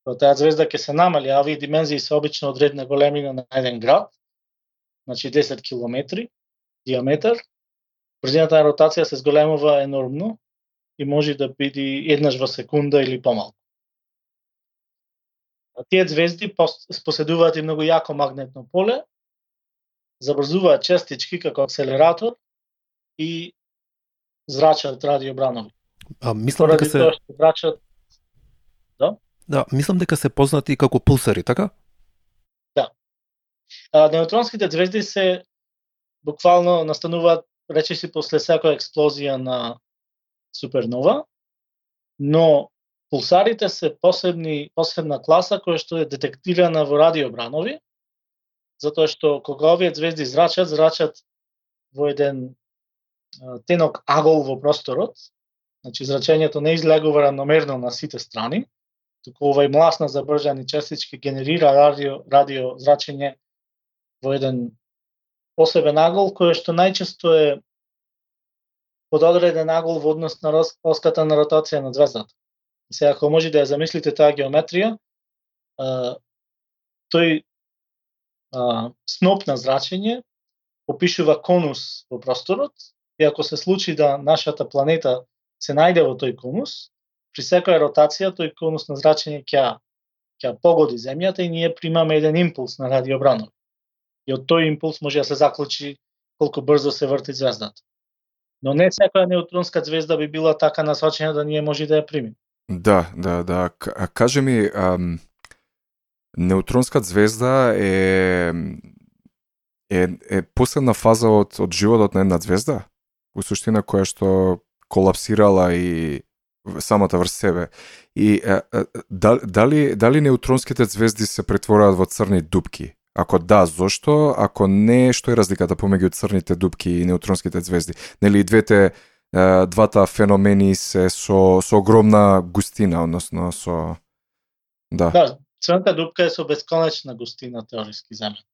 таа звезда ќе се намали, а овие димензии се обично од редна големина на еден град, значи 10 километри диаметар, брзината на ротација се зголемува енормно и може да биде еднаш во секунда или помалку. А тие звезди пос- поседуваат и многу јако магнетно поле, забрзуваат честички како акселератор и зрачат радиобранови. А мислам дека се тоа што зрачат да, мислам дека се познати како пулсари, така? Да. А, неутронските звезди се буквално настануваат речиси после секоја експлозија на супернова, но пулсарите се посебни, посебна класа која што е детектирана во радиобранови, затоа што кога овие звезди зрачат, зрачат во еден тенок агол во просторот, значи зрачењето не излегува равномерно на сите страни, туку овај млас на забржани честички генерира радио, радио зрачење во еден посебен агол кој што најчесто е под одреден агол во однос на оската на ротација на звездата. И сега ако може да ја замислите таа геометрија, а, тој а, сноп на зрачење опишува конус во просторот и ако се случи да нашата планета се најде во тој конус, при секоја ротација тој конус на зрачење ќе ќе погоди земјата и ние примаме еден импулс на радиобранови. И од тој импулс може да се заклучи колку брзо се врти звездата. Но не секоја неутронска звезда би била така насочена да ние може да ја примиме. Да, да, да. К каже ми, ам, неутронска звезда е е, е последна фаза од, од животот на една звезда, во суштина која што колапсирала и самата врз себе. И е, е, дали, дали неутронските звезди се претворуваат во црни дупки? Ако да, зошто? Ако не, што е разликата помеѓу црните дупки и неутронските звезди? Нели двете двата феномени се со со огромна густина, односно со да. Да, црната дупка е со бесконечна густина теориски земја.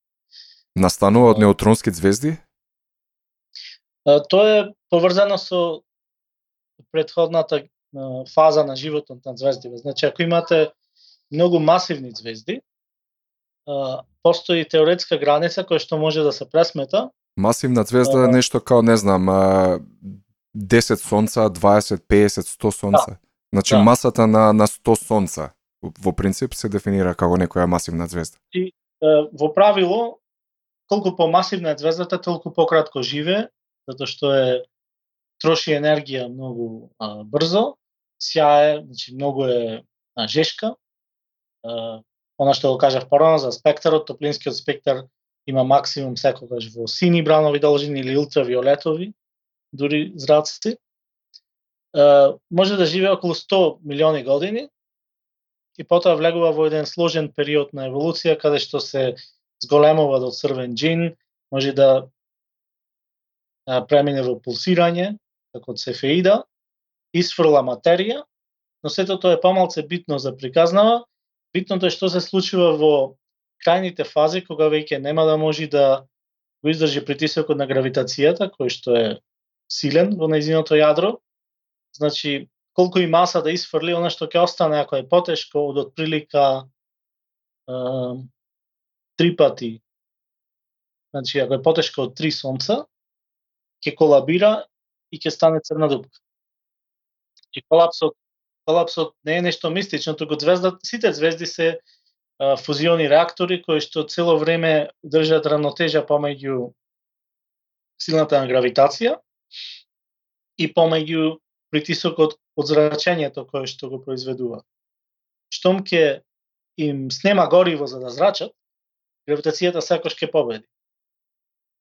Настанува од неутронски звезди? Тоа е поврзано со предходната фаза на животот на звездиве. Значи, ако имате многу масивни звезди, постои теоретска граница која што може да се пресмета. Масивна звезда е нешто као, не знам, 10 сонца, 20, 50, 100 сонца. Да. Значи да. масата на, на 100 сонца во принцип се дефинира како некоја масивна звезда. И во правило, колку помасивна е звездата, толку пократко живе, затоа што е троши енергија многу а, брзо, сјае, значи многу е а, жешка. А, она што го кажав порано за спектарот, топлинскиот спектар има максимум секогаш во сини бранови должини или ултравиолетови, дури зраци. А, може да живее околу 100 милиони години и потоа влегува во еден сложен период на еволуција каде што се зголемува до црвен джин, може да премине во пулсирање, како цефеида, исфрла материја, но сето тоа е помалце битно за приказнава. Битното е што се случува во крајните фази, кога веќе нема да може да го издржи притисокот на гравитацијата, кој што е силен во нејзиното јадро. Значи, колку и маса да исфрли, она што ќе остане ако е потешко од отприлика е, три пати, значи ако е потешко од три сонца, ќе колабира и ќе стане црна дупка. И колапсот, колапсот не е нешто мистично, туку звезда, сите звезди се а, фузиони реактори кои што цело време држат равнотежа помеѓу силната на гравитација и помеѓу притисокот од зрачењето кое што го произведува. Штом ке им снема гориво за да зрачат, гравитацијата секош ќе победи.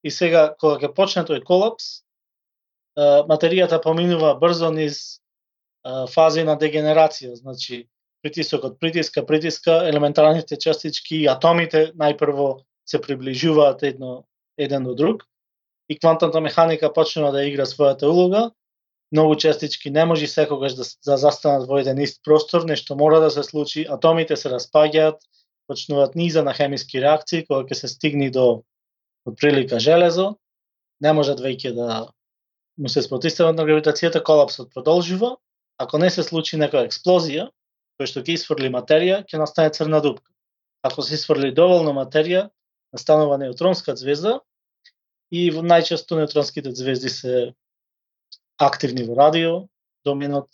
И сега, кога ќе почне тој колапс, материјата поминува брзо низ фази на дегенерација, значи притисокот притиска, притиска, елементарните частички и атомите најпрво се приближуваат едно еден до друг и квантната механика почнува да игра својата улога. Многу частички не може секогаш да, да застанат во еден ист простор, нешто мора да се случи, атомите се распаѓаат, почнуваат низа на хемиски реакции, кога ќе се стигне до отприлика железо, не можат веќе да му се спротистават на гравитацијата, колапсот продолжува, ако не се случи некоја експлозија, која што ќе исфрли материја, ќе настане црна дупка. Ако се исфрли доволно материја, настанува неутронска звезда и најчесто неутронските звезди се активни во радио, доминот,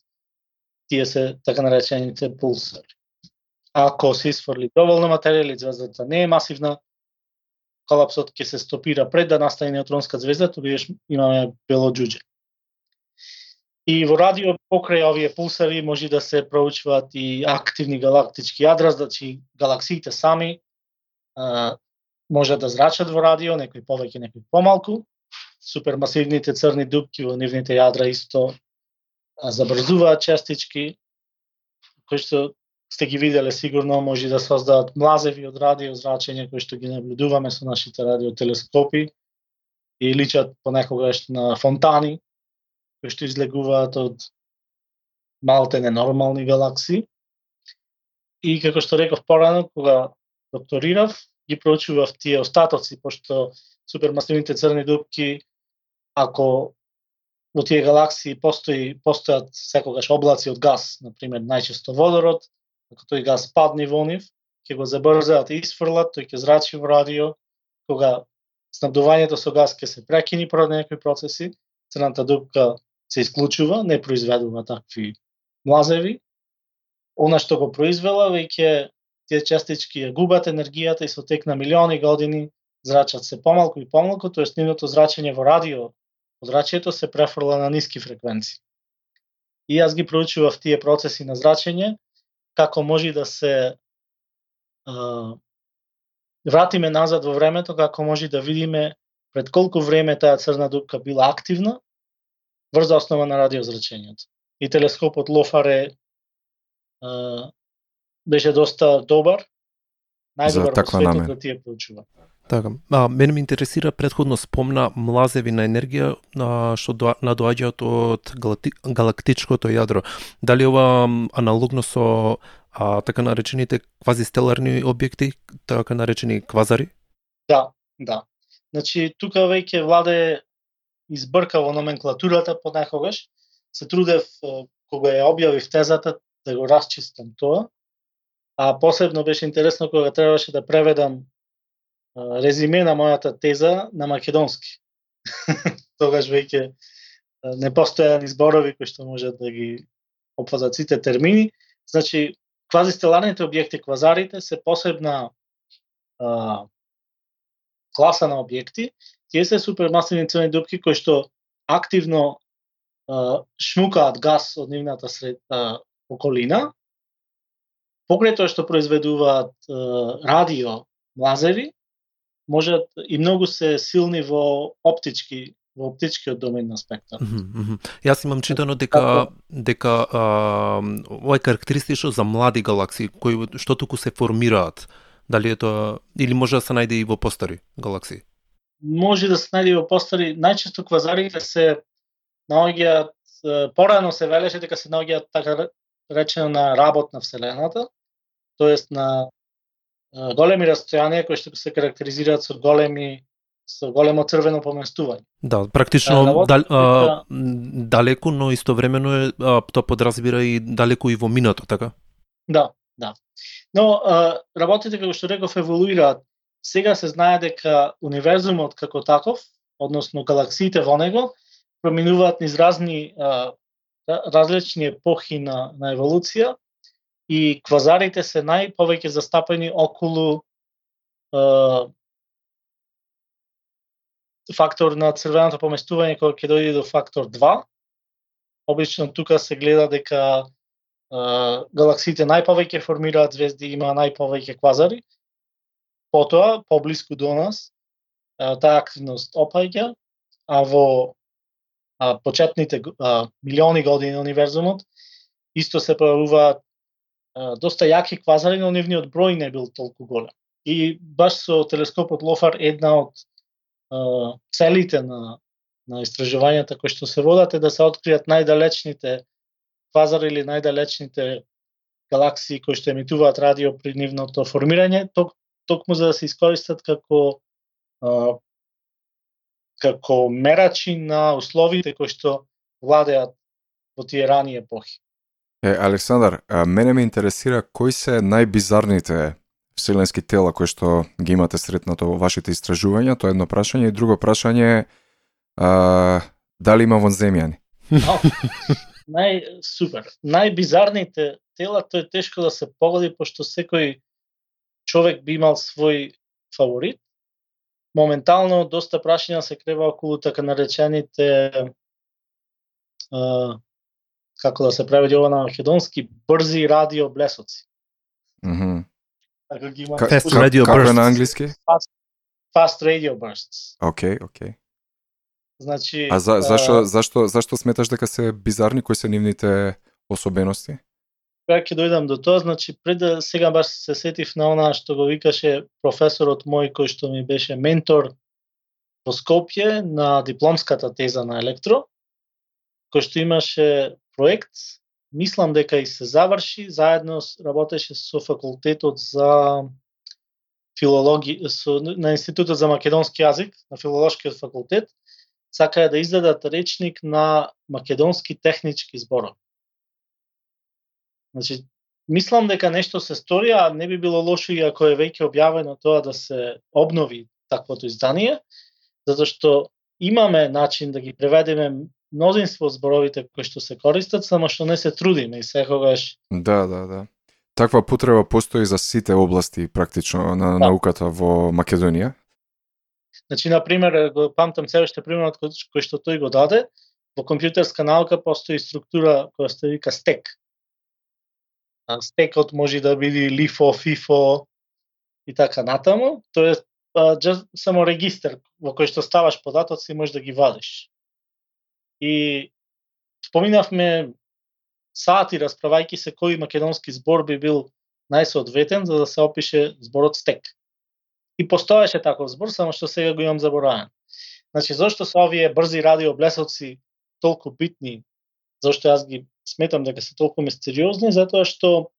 тие се така наречените пулсари. Ако се исфрли доволно материја или звездата не е масивна, колапсот ќе се стопира пред да настане неутронска звезда, тогаш имаме бело џуџе. И во радио покрај овие пулсари може да се проучуваат и активни галактички јадра, значи галаксиите сами а, може да зрачат во радио, некои повеќе, некои помалку. Супермасивните црни дупки во нивните јадра исто забрзуваат частички, кои што сте ги виделе сигурно може да создадат млазеви од радио зрачење кои што ги наблюдуваме со нашите радиотелескопи и личат понекогаш на фонтани кои што излегуваат од малте ненормални галаксии И како што реков порано, кога докторирав, ги проучував тие остатоци, пошто супермасивните црни дупки, ако во тие галаксии постои, постојат секогаш облаци од газ, например, најчесто водород, ако тој газ падне во нив, ќе го забрзаат и исфрлат, тој ќе зрачи во радио, кога снабдувањето со газ ќе се прекини поради некои процеси, црната дупка се исклучува, не произведува такви млазеви. Она што го произвела веќе тие частички ја губат енергијата и со тек на милиони години зрачат се помалку и помалку, тоест нивното зрачење во радио зрачењето се префрла на ниски фреквенции. И јас ги проучував тие процеси на зрачење, како може да се а, вратиме назад во времето, како може да видиме пред колку време таа црна дупка била активна врз основа на радиозрачењето. И телескопот Лофаре а, беше доста добар, најдобар во светот да тие проучува. Така. А, мене ме интересира предходно спомна млазеви на енергија а, што до, надоаѓаат од галактичкото јадро. Дали ова аналогно со а, така наречените квазистеларни објекти, така наречени квазари? Да, да. Значи, тука веќе владе избркало номенклатурата понекогаш. Се трудев, кога ја објавив тезата, да го расчистам тоа. А посебно беше интересно кога требаше да преведам резиме на мојата теза на македонски. Тогаш веќе не постојан зборови кои што можат да ги опфазат сите термини. Значи, квазистеларните објекти, квазарите, се посебна а, класа на објекти. Тие се супермасивни црни дупки кои што активно а, шмукаат газ од нивната сред, а, околина. Покрај тоа што произведуваат а, радио млазеви, можат и многу се силни во оптички во оптичкиот домен на спектар. Mm -hmm. Јас имам читано дека дека а, ова е карактеристично за млади галаксии кои што туку се формираат. Дали е тоа или може да се најде и во постари галаксии? Може да се најде во постари. Најчесто квазарите се наоѓаат порано се велеше дека се наоѓаат така речено на работ на вселената, тоест на големи растојанија кои што се карактеризираат со големи со големо црвено поместување. Да, практично а, дал, а, далеку, но истовремено е а, тоа подразбира и далеку и во минато, така? Да, да. Но а, работите како што реков еволуираат. Сега се знае дека универзумот како таков, односно галаксиите во него, проминуваат низ разни а, различни епохи на, на еволуција и квазарите се најповеќе застапени околу фактор на црвеното поместување кога ќе дојде до фактор 2. Обично тука се гледа дека а, галаксиите најповеќе формираат звезди, има најповеќе квазари. Потоа, поблиску до нас, таа активност опаѓа, а во а, почетните а, милиони години на универзумот исто се појавуваат доста јаки квазари, но нивниот број не бил толку голем. И баш со телескопот Лофар една од целите на, на истражувањата кои што се водат е да се откријат најдалечните квазари или најдалечните галаксии кои што емитуваат радио при нивното формирање, ток, токму за да се искористат како а, како мерачи на условите кои што владеат во тие рани епохи. Е, Александар, а, мене ме интересира кои се најбизарните вселенски тела кои што ги имате сретнато во вашите истражувања, тоа е едно прашање и друго прашање е дали има вонземјани? Нај супер. Најбизарните тела тоа е тешко да се погоди пошто секој човек би имал свој фаворит. Моментално доста прашања се крева околу така наречените а, како да се преведе ова на македонски брзи радио блесоци. Mm -hmm. Така ги има. Fast radio Како е на англиски? Fast, fast radio bursts. Окей, okay, окей. Okay. Значи А за, зашо, зашто, зашто сметаш дека се бизарни, кои се нивните особености? Кога ќе дојдам до тоа, значи пред да сега баш се сетив на она што го викаше професорот мој кој што ми беше ментор во Скопје на дипломската теза на електро, кој што имаше проект мислам дека и се заврши, заедно работеше со факултетот за филологија, со, на Институтот за македонски јазик, на филолошкиот факултет, сакаја да издадат речник на македонски технички зборови. Значи, мислам дека нешто се стори, а не би било лошо и ако е веќе објавено тоа да се обнови таквото издание, затоа што имаме начин да ги преведеме мнозинство зборовите кои што се користат, само што не се трудиме и секогаш. Да, да, да. Таква потреба постои за сите области практично на Да. науката во Македонија. Значи, на пример, го памтам се уште примерот кој, кој што тој го даде, во компјутерска наука постои структура која се вика стек. Стекот може да биде лифо, фифо и така натаму, Тоа е само регистр во кој што ставаш податоци и можеш да ги вадиш. И споминавме сати расправајки се кој македонски збор би бил најсоодветен за да се опише зборот стек. И постоеше таков збор, само што сега го имам заборавен. Значи, зошто се овие брзи радиоблесоци толку битни, зошто јас ги сметам дека се толку мистериозни, затоа што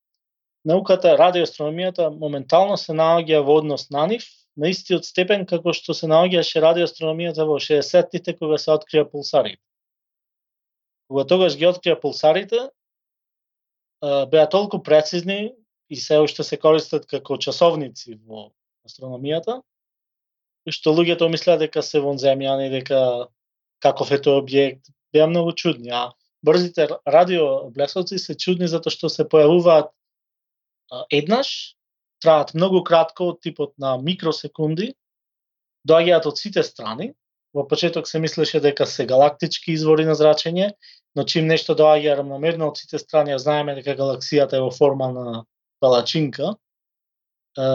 науката, радиоастрономијата моментално се наоѓа во однос на нив, на истиот степен како што се наоѓаше радиоастрономијата во 60-тите кога се открија пулсарите. Кога тогаш ги открија пулсарите, беа толку прецизни и се уште се користат како часовници во астрономијата, што луѓето мислеа дека се вонземјани, дека каков е тој објект, беа многу чудни. А брзите радиоблесоци се чудни затоа што се појавуваат еднаш, траат многу кратко од типот на микросекунди, доаѓаат од сите страни. Во почеток се мислеше дека се галактички извори на зрачење, но чим нешто доаѓа рамномерно од сите страни, а знаеме дека галаксијата е во форма на палачинка, е,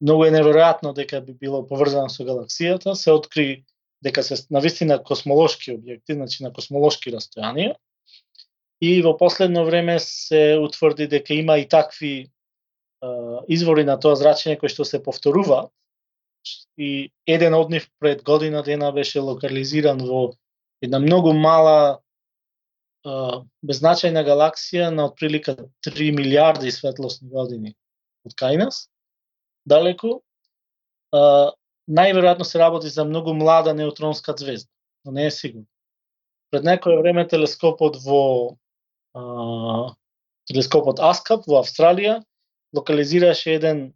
многу е неверојатно дека би било поврзано со галаксијата, се откри дека се навистина космолошки објекти, значи на космолошки растојанија. И во последно време се утврди дека има и такви е, извори на тоа зрачење кои што се повторуваат. И еден од нив пред година дена беше локализиран во една многу мала е, беззначајна галаксија на отприлика 3 милиарди светлосни години од кај нас, далеку најверојатно се работи за многу млада неутронска звезда, но не е сигурно. Пред некое време телескопот во а, телескопот Аскап во Австралија локализираше еден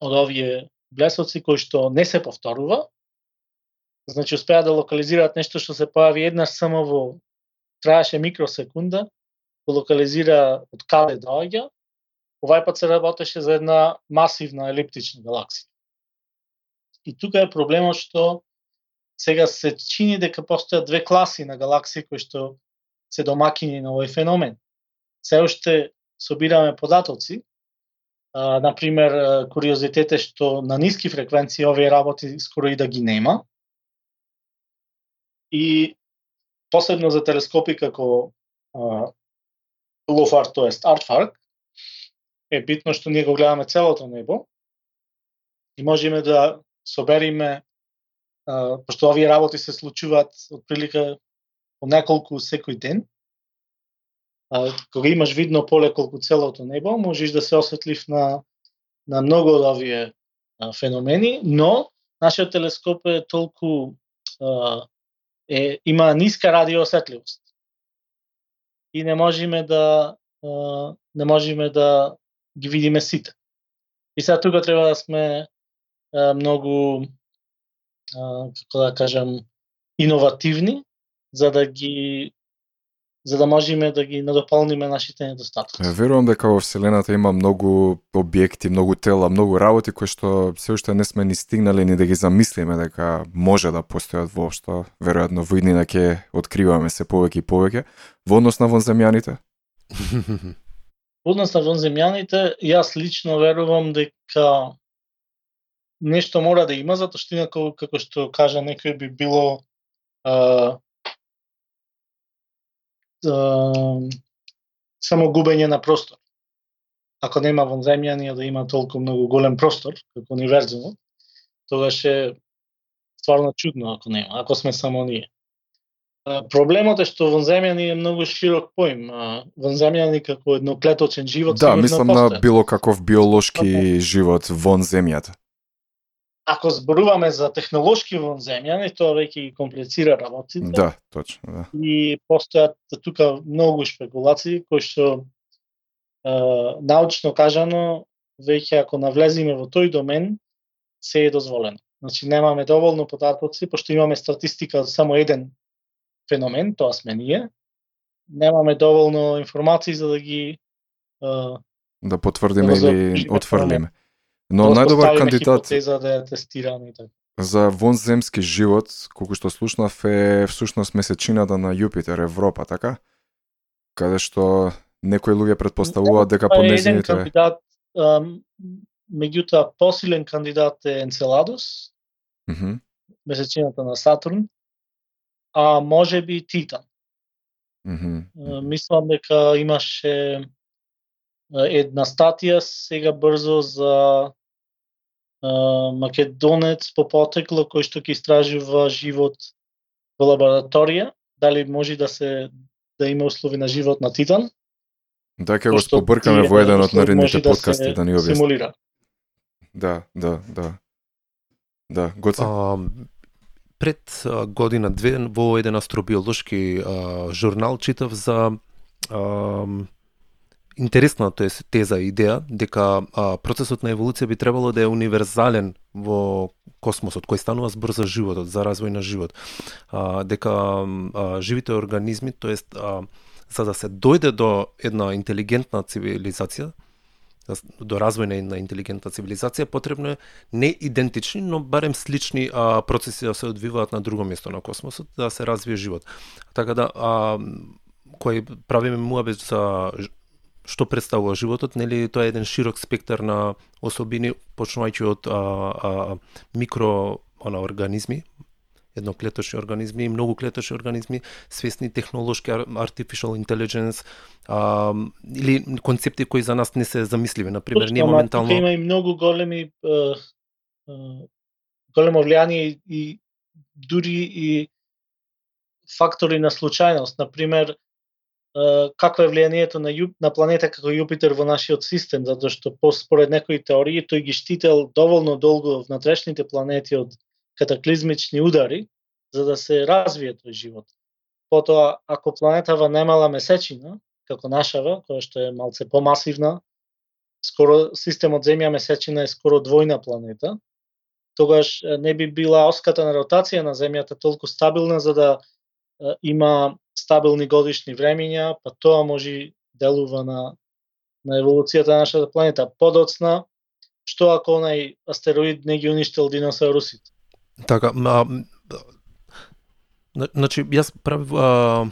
од овие блесоци кој што не се повторува. Значи успеа да локализираат нешто што се појави еднаш само во траеше микросекунда, го локализира од каде доаѓа. Овај пат се работеше за една масивна елиптична галаксија. И тука е проблемот што сега се чини дека постојат две класи на галаксии кои што се домакини на овој феномен. Се уште собираме податоци, а, например, куриозитете што на ниски фреквенции овие работи скоро и да ги нема. И посебно за телескопи како а, LOFAR, тоест ARTFARC, е битно што ние го гледаме целото небо и можеме да собериме, а, пошто овие работи се случуваат отприлика по неколку секој ден, а, кога имаш видно поле колку целото небо, можеш да се осветлив на, на многу од овие а, феномени, но нашиот телескоп е толку а, е, има ниска радиоосетливост. И не можеме да а, не можеме да ги видиме сите. И сега тука треба да сме многу а, како да кажам иновативни за да ги за да можеме да ги надополниме нашите недостатоци. Верувам дека во Вселената има многу објекти, многу тела, многу работи кои што се уште не сме ни стигнали ни да ги замислиме дека може да постојат воопшто. Веројатно во иднина ќе откриваме се повеќе и повеќе во однос на вонземјаните. Однос на вонземјаните, јас лично верувам дека нешто мора да има, затоа што инако, како што кажа некој, би било а, а, само губење на простор. Ако нема вонземјани да има толку многу голем простор, како универзумот, тогаш е стварно чудно ако нема, ако сме само ние. Проблемот е што вонземјани е многу широк поим. Вонземјани како едноклеточен живот Да, мислам на било каков биолошки живот вон земјата. Ако зборуваме за технолошки вонземјани, тоа веќе ги комплицира работите. Да, точно, да. и постојат тука многу шпекулации кои што е, научно кажано веќе ако навлеземе во тој домен се е дозволено. Значи немаме доволно податоци пошто имаме статистика од само еден феномен, тоа сме ние. Немаме доволно информации за да ги е, да потврдиме Да или отфрлиме. Но најдобар кандидат да ја тестираме и така. за вонземски живот, колку што слушнав, е всушност месечината на Јупитер, Европа, така? Каде што некои луѓе предпоставуваат дека по е еден кандидат, ам, меѓутоа посилен кандидат е Енцеладус, Мгм. месечината на Сатурн, а може би Титан. Мгм. Е, Мислам дека имаше една статија сега брзо за македонец по потекло кој што ќе истражува живот во лабораторија, дали може да се да има услови на живот на Титан. Да, ќе го спобркаме во еден од наредните да се подкасти да ни објасни. Симулира. Да, да, да. Да, Гоце. А, пред година две во еден астробиолошки а, журнал читав за а, интересна тоа е теза идеја дека а, процесот на еволуција би требало да е универзален во космосот кој станува збор за животот, за развој на живот. А, дека а, живите организми, тоест а, за да се дојде до една интелигентна цивилизација, до развој на една интелигентна цивилизација потребно е не идентични, но барем слични а, процеси да се одвиваат на друго место на космосот, да се развие живот. Така да а, кој правиме муабет за што представува животот, нели тоа е еден широк спектар на особини, почнувајќи од а, а, микро она, организми, едноклеточни организми и многоклеточни организми, свесни технолошки artificial intelligence, а, или концепти кои за нас не се замисливи, на пример, ние ама моментално има и многу големи е, големо влијание и, дури и фактори на случајност, на пример какво е влијанието на Јуп, на планета како Јупитер во нашиот систем, затоа што по според некои теории тој ги штител доволно долго внатрешните планети од катаклизмични удари за да се развие тој живот. Потоа, ако планетава немала месечина, како нашава, која што е малце помасивна, скоро системот Земја месечина е скоро двојна планета, тогаш не би била оската на ротација на Земјата толку стабилна за да има стабилни годишни времиња, па тоа може делува на на еволуцијата на нашата планета. Подоцна, што ако онај астероид не ги уништил диносаурусите? Така, а, значи јас правив а,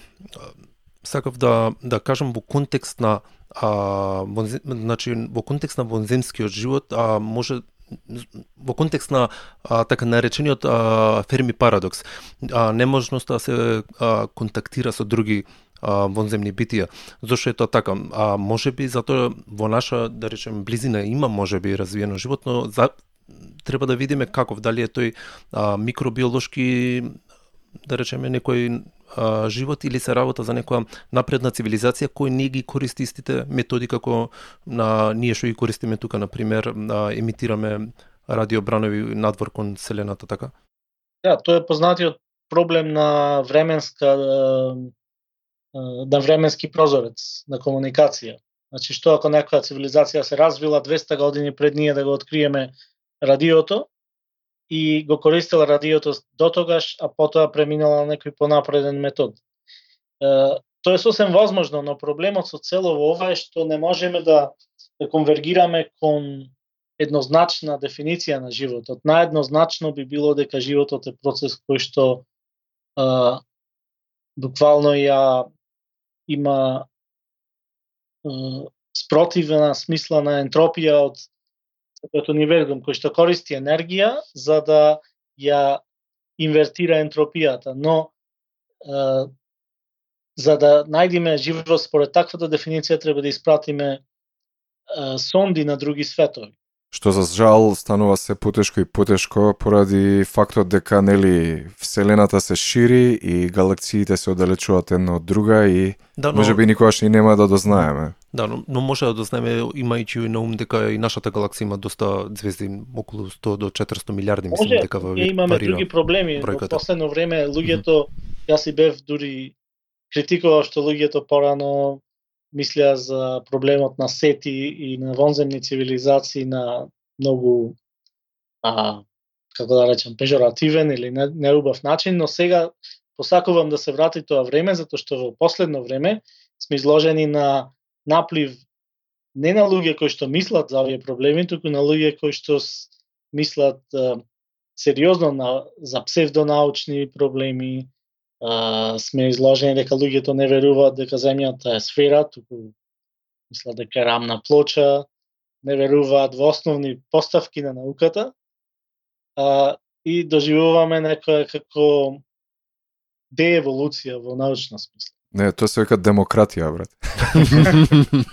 сакав да да кажам во контекст на а, вонзе, значи во контекст на вонземскиот живот, а може во контекст на а, така наречениот а, Ферми парадокс, а, неможноста да се а, контактира со други а, вонземни битија. Зошто е тоа така? А може би затоа во наша, да речем, близина има може би развиено живот, но за, треба да видиме каков, дали е тој а, микробиолошки да речеме некој а, живот или се работа за некоја напредна цивилизација кој не ги користи истите методи како на ние што ги користиме тука на пример емитираме радиобранови надвор кон селената така. Да, тоа е познатиот проблем на временска на временски прозорец на комуникација. Значи што ако некоја цивилизација се развила 200 години пред ние да го откриеме радиото и го користела радиото до тогаш, а потоа преминала на некој понапреден метод. Е, тоа е сосем возможно, но проблемот со целово ова е што не можеме да, да конвергираме кон еднозначна дефиниција на животот. Наеднозначно би било дека животот е процес кој што а, буквално ја има а, спротивна смисла на ентропија од од универзум кој што користи енергија за да ја инвертира ентропијата, но е, за да најдеме живот според таквата дефиниција треба да испратиме е, сонди на други светови. Што за жал станува се потешко и потешко поради фактот дека нели вселената се шири и галаксиите се оддалечуваат една од друга и Да, но, може би никогаш и нема да дознаеме. да, но, но може да дознаеме имајќи на ум дека и нашата галаксија има доста звезди, околу 100 до 400 милиарди, мислам Може, дека ние имаме варира. други проблеми. Во последно време луѓето, јас и бев дури критикував што луѓето порано мисля за проблемот на сети и на вонземни цивилизации на многу а, како да речем, пежоративен или не- неубав начин, но сега посакувам да се врати тоа време, затоа што во последно време сме изложени на наплив не на луѓе кои што мислат за овие проблеми, туку на луѓе кои што мислат а, сериозно на, за псевдонаучни проблеми, а, сме изложени дека луѓето не веруваат дека земјата е сфера, туку мислат дека е рамна плоча, не веруваат во основни поставки на науката, а, и доживуваме некоја како дееволуција во научна смисла. Не, тоа се века демократија, брат.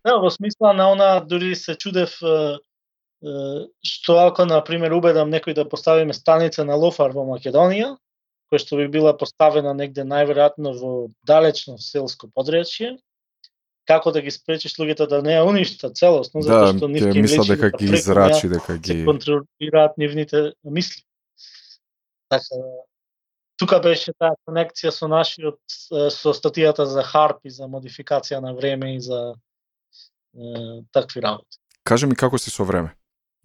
Да, во смисла на она дури се чудев што ако на пример убедам некој да поставиме станица на Лофар во Македонија, која што би била поставена негде најверојатно во далечно селско подречје, како да ги спречиш луѓето да не ја уништат целосно, затоа да, што нивните мисла дека ги израчи, дека ги се контролираат нивните мисли. Така, тука беше таа конекција со нашиот со статијата за Харп и за модификација на време и за е, такви работи. Кажи ми како си со време?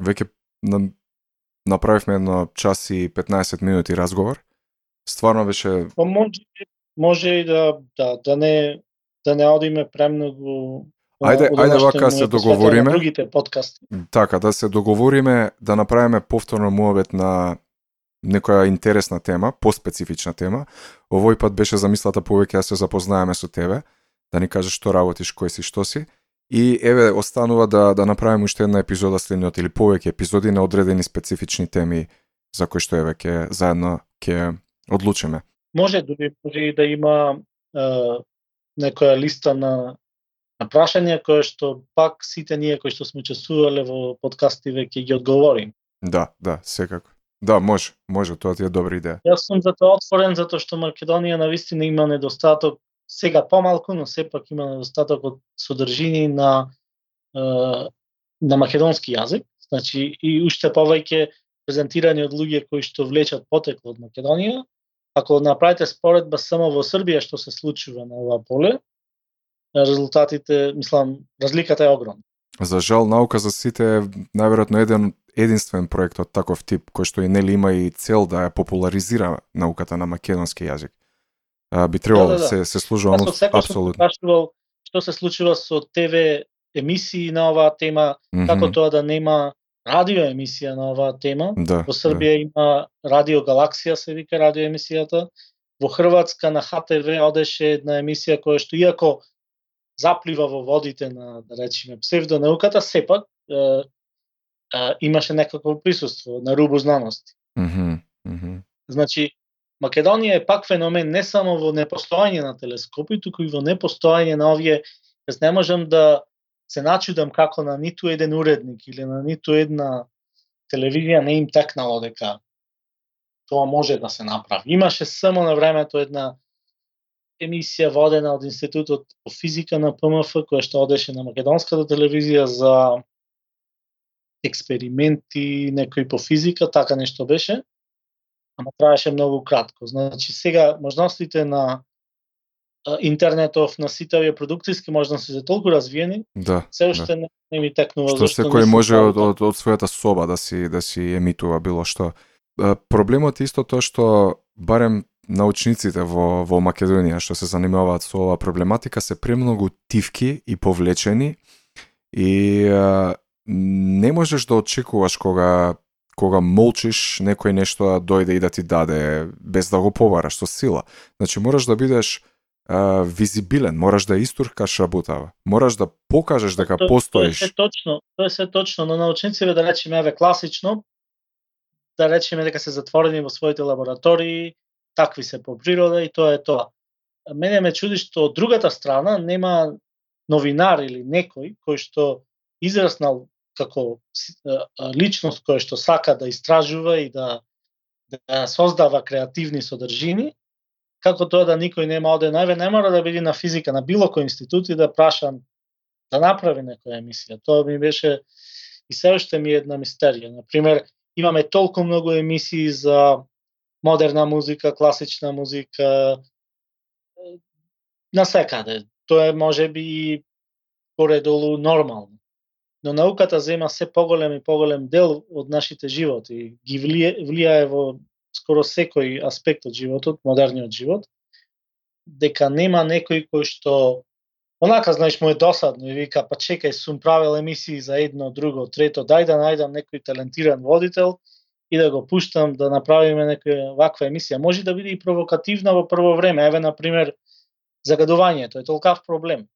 Веќе на, направивме едно час и 15 минути разговор. Стварно беше Па може може и да да да не да не одиме премногу Ајде, ајде вака се договориме. Другите подкасти. Така, да се договориме да направиме повторно муабет на некоја интересна тема, поспецифична тема. Овој пат беше замислата повеќе да се запознаеме со тебе, да ни кажеш што работиш, кој си, што си. И еве останува да да направиме уште една епизода следниот или повеќе епизоди на одредени специфични теми за кои што еве ќе заедно ќе одлучиме. Може дури може и да има е, некоја листа на на прашања кои што пак сите ние кои што сме учествувале во подкасти веќе ги одговорим. Да, да, секако. Да, може, може, тоа ти е добра идеја. Јас сум за тоа отворен затоа што Македонија на вистина има недостаток сега помалку, но сепак има недостаток од содржини на е, на македонски јазик, значи и уште повеќе презентирани од луѓе кои што влечат потекло од Македонија. Ако направите споредба само во Србија што се случува на ова поле, резултатите, мислам, разликата е огромна. За жал, наука за сите е најверојатно еден единствен проект од таков тип, кој што и нели има и цел да ја популаризира науката на македонски јазик. А, би требало да, да, да. се се служувам апсолутно. што се случува со ТВ емисии на оваа тема, mm -hmm. како тоа да нема радио емисија на оваа тема. Да, Во Србија да. има Радио Галаксија се вика радио емисијата. Во Хрватска на ХТВ одеше една емисија која што иако заплива во водите на, да речеме, псевдонауката, сепак е, е, имаше некакво присуство на рубу знаности. Mm -hmm. Mm -hmm. Значи, Македонија е пак феномен не само во непостојање на телескопи, туку и во непостојање на овие, јас не можам да се начудам како на ниту еден уредник или на ниту една телевизија не им текнало дека тоа може да се направи. Имаше само на времето една емисија водена од Институтот по физика на ПМФ, која што одеше на македонската телевизија за експерименти, некои по физика, така нешто беше, ама траеше многу кратко. Значи, сега можностите на интернетов на сите овие продукцијски можности се толку развиени, да, се уште да. не, не ми текнува што секој може од, од, од својата соба да си да си емитува било што. Проблемот е исто тоа што барем научниците во, во Македонија што се занимаваат со оваа проблематика се премногу тивки и повлечени и а, не можеш да очекуваш кога кога молчиш некој нешто да дојде и да ти даде без да го побараш со сила. Значи мораш да бидеш а, визибилен, мораш да истуркаш работава. Мораш да покажеш дека тоа, постоиш. Тоа е се точно, тоа е се точно, но научниците да речеме еве класично да речеме дека се затворени во своите лаборатории, такви се по природа и тоа е тоа. Мене ме чуди што од другата страна нема новинар или некој кој што израснал како личност која што сака да истражува и да, да создава креативни содржини, како тоа да никој нема оде најве, не мора да биде на физика, на било кој институт и да прашам да направи некоја емисија. Тоа ми беше и се уште ми е една мистерија. Например, имаме толку многу емисии за модерна музика, класична музика, на секаде. Тоа е може би поредолу нормално. Но науката зема се поголем и поголем дел од нашите животи, ги влијае во скоро секој аспект од животот, модерниот живот, дека нема некој кој што Онака, знаеш, му е досадно и вика, па чекај, сум правил емисии за едно, друго, трето, дај да најдам некој талентиран водител и да го пуштам да направиме некоја ваква емисија. Може да биде и провокативна во прво време. Еве, на пример, загадувањето е толкав проблем.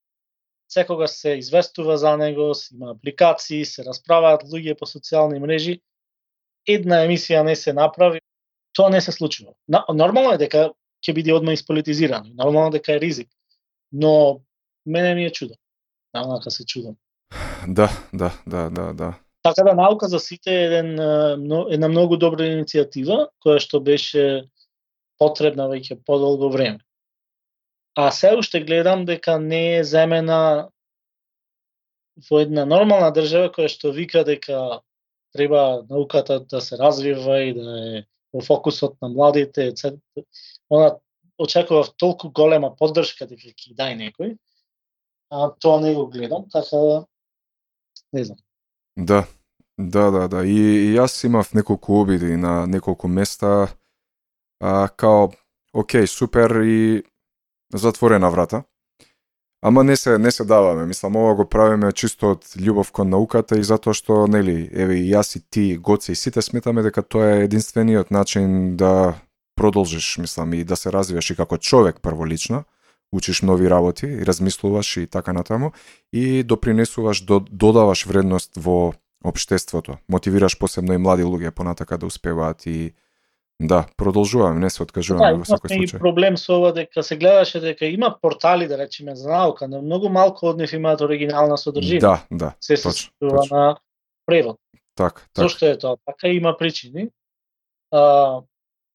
Секогаш се известува за него, има апликации, се расправаат луѓе по социјални мрежи. Една емисија не се направи, тоа не се случува. Нормално е дека ќе биде одма исполитизирано, нормално дека е ризик. Но мене ми е чудо. Наонака се чудам. Да, да, да, да, да. Така да наука за сите е еден, една многу добра иницијатива која што беше потребна веќе подолго време. А се уште гледам дека не е земена во една нормална држава која што вика дека треба науката да се развива и да е во фокусот на младите, она очекував толку голема поддршка дека ќе дај некој, а тоа не го гледам, така не знам. Да, да, да, да. И, и јас имав неколку обиди на неколку места, а, као, окей, супер и затворена врата. Ама не се не се даваме, мислам ова го правиме чисто од љубов кон науката и затоа што нели, еве и јас и ти, Гоце и сите сметаме дека тоа е единствениот начин да продолжиш, мислам, и да се развиваш и како човек прволично учиш нови работи и размислуваш и така натаму и допринесуваш, додаваш вредност во општеството. Мотивираш посебно и млади луѓе понатака да успеваат и да, продолжуваме, не се откажуваме да, во секој случај. Да, проблем со ова дека се гледаше дека има портали да речеме за наука, но многу малку од нив имаат оригинална содржина. Да, да. Се се точно, на превод. Так, так. Зошто е тоа? Така има причини. А,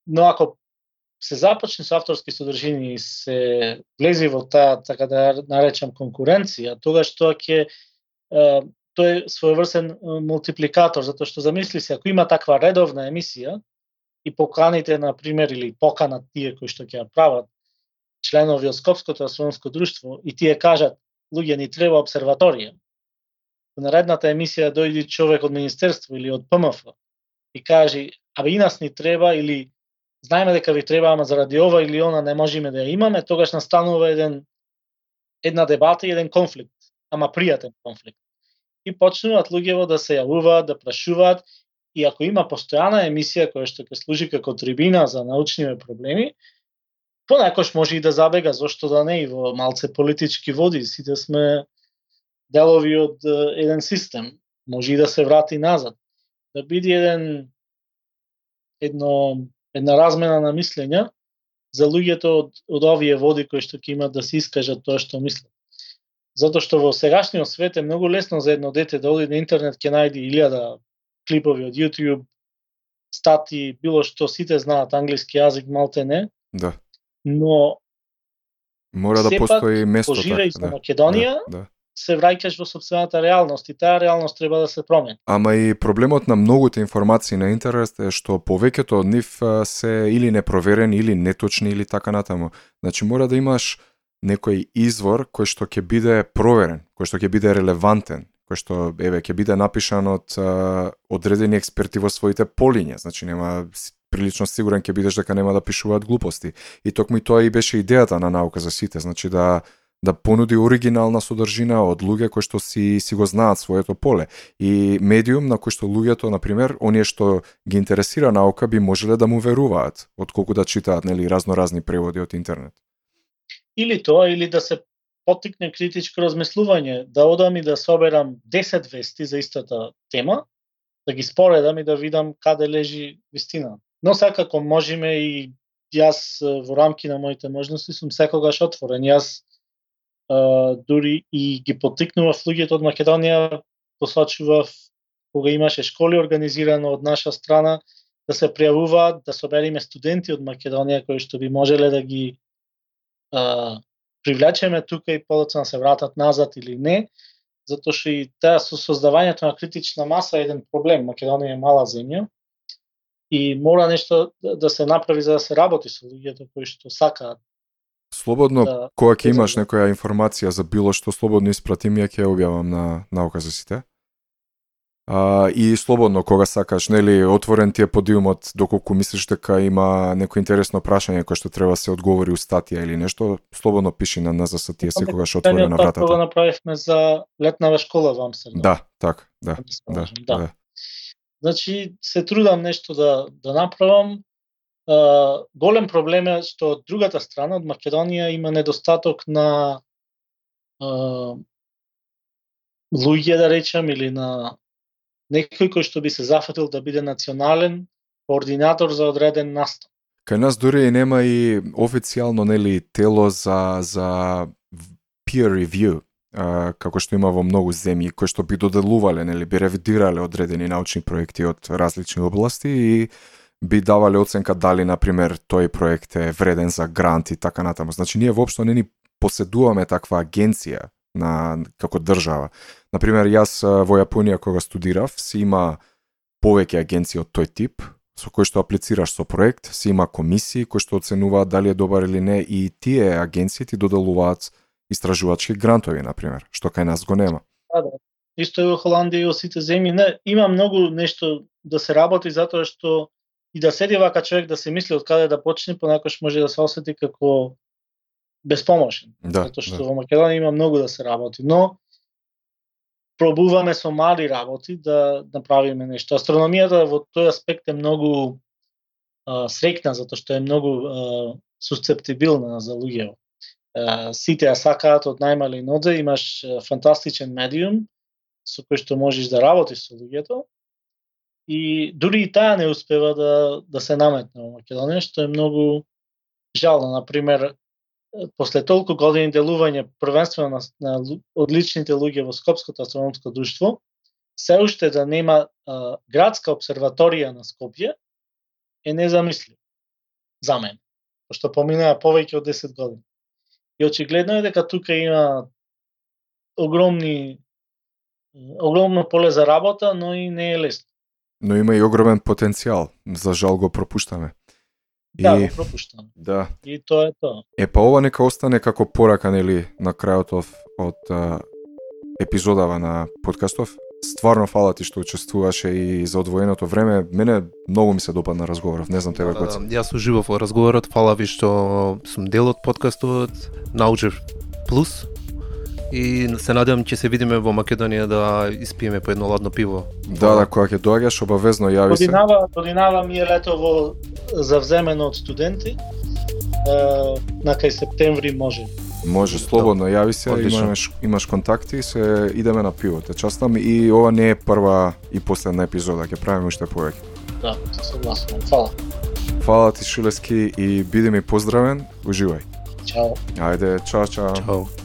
но ако се започне со авторски содржини и се влези во таа, така да наречам, конкуренција, тогаш тоа ќе тој е своеврсен мултипликатор, затоа што замисли се, ако има таква редовна емисија и поканите, на пример, или поканат тие кои што ќе ја прават, членови од Скопското астрономско друштво, и тие кажат, луѓе ни треба обсерваторија. Во наредната емисија дојди човек од Министерство или од ПМФ и кажи, абе и нас ни треба, или знаеме дека ви треба, ама заради ова или она не можеме да ја имаме, тогаш настанува еден една дебата и еден конфликт, ама пријатен конфликт. И почнуваат луѓево да се јавуваат, да прашуваат и ако има постојана емисија која што ќе служи како трибина за научниве проблеми, понекош може и да забега, зошто да не и во малце политички води, сите сме делови од еден систем, може и да се врати назад, да биде еден едно една размена на мислења за луѓето од, од овие води кои што ќе имат да се искажат тоа што мислат. Затоа што во сегашниот свет е многу лесно за едно дете да оди на интернет ќе најде илјада клипови од YouTube, стати, било што сите знаат англиски јазик, малте не. Да. Но мора да постои место така, да. Македонија, да, да се враќаш во собствената реалност и таа реалност треба да се промени. Ама и проблемот на многуте информации на интернет е што повеќето од нив се или непроверени или неточни или така натаму. Значи мора да имаш некој извор кој што ќе биде проверен, кој што ќе биде релевантен, кој што еве ќе биде напишан од а, одредени експерти во своите полиња, значи нема прилично сигурен ќе бидеш дека нема да пишуваат глупости. И токму и тоа и беше идејата на наука за сите, значи да да понуди оригинална содржина од луѓе кои што си си го знаат своето поле и медиум на кој што луѓето на пример оние што ги интересира наука би можеле да му веруваат отколку да читаат нели разноразни преводи од интернет. Или тоа или да се потикне критичко размислување, да одам и да соберам 10 вести за истата тема, да ги споредам и да видам каде лежи вистина. Но секако можеме и јас во рамки на моите можности сум секогаш отворен. Јас дури и ги потикнував луѓето од Македонија, посочував кога имаше школи организирано од наша страна, да се пријавуваат, да собериме студенти од Македонија кои што би можеле да ги а, привлечеме тука и подоцна се вратат назад или не, затоа што и таа со создавањето на критична маса е еден проблем. Македонија е мала земја и мора нешто да се направи за да се работи со луѓето кои што сакаат Слободно, да, кога ќе имаш некоја информација за било што, слободно испрати ми ја ќе ја објавам на наука за сите. А, и слободно кога сакаш, нели, отворен ти е подиумот доколку мислиш дека има некој интересно прашање кое што треба се одговори у статија или нешто, слободно пиши на НЗС ти е секогаш отворена Тоа го вратата. направивме за летнава школа во Амстердам. Да, така, да, да да, да. да. Значи, се трудам нешто да, да направам. А, голем проблем е што од другата страна, од Македонија, има недостаток на луѓе, да речем, или на некој кој што би се зафатил да биде национален координатор за одреден настан. Кај нас дури и нема и официјално нели тело за за peer review, а, како што има во многу земји кои што би доделувале, нели би ревидирале одредени научни проекти од различни области и би давале оценка дали на пример тој проект е вреден за грант и така натаму. Значи ние воопшто не ни поседуваме таква агенција на како држава. На пример јас во Јапонија кога студирав си има повеќе агенции од тој тип, со кои што аплицираш со проект, си има комисии кои што оценуваат дали е добар или не и тие агенции ти доделуваат истражувачки грантови, на пример, што кај нас го нема. Да, да. Исто и во Холандија и во сите земји. Не, има многу нешто да се работи затоа што и да седи вака човек да се мисли од каде да почне, понакош може да се осети како безпомошен. Да, затоа што да. во Македонија има многу да се работи, но пробуваме со мали работи да направиме нешто. Астрономијата во тој аспект е многу а, срекна затоа што е многу а, сусцептибилна за луѓето. Сите ја сакаат од најмали нозе, имаш фантастичен медиум со кој што можеш да работиш со луѓето. И дури и таа не успева да да се наметне во Македонија, што е многу жално. Например, после толку години делување првенствено на, на одличните луѓе во Скопското астрономско друштво, се уште да нема а, градска обсерваторија на Скопје е незамисливо за мен, пошто поминаа повеќе од 10 години. И очигледно е дека тука има огромни огромно поле за работа, но и не е лесно. Но има и огромен потенцијал, за жал го пропуштаме. И, Да, го пропуштам. да, И тоа е тоа. Е, па ова нека остане како порака, нели, на крајот од, од а, епизодава на подкастов. Стварно фала ти што учествуваше и за одвоеното време. Мене многу ми се допадна разговоров. Не знам тебе Да, Гоце. да, јас уживав во разговорот, фала ви што сум дел од подкастот, научив плюс и се надевам ќе се видиме во Македонија да испиеме по едно ладно пиво. Да, да, кога ќе доаѓаш, обавезно јави се. Годинава, годинава ми е летово завземено од студенти. Е, на кај септември може. Може слободно, јави се, Одлично. имаш, имаш контакти, се идеме на пиво. Те частам и ова не е прва и последна епизода, ќе правиме уште повеќе. Да, се согласувам. Фала. Фала ти Шулески и биди ми поздравен, уживај. Чао. Ајде, чао, чао. Чао.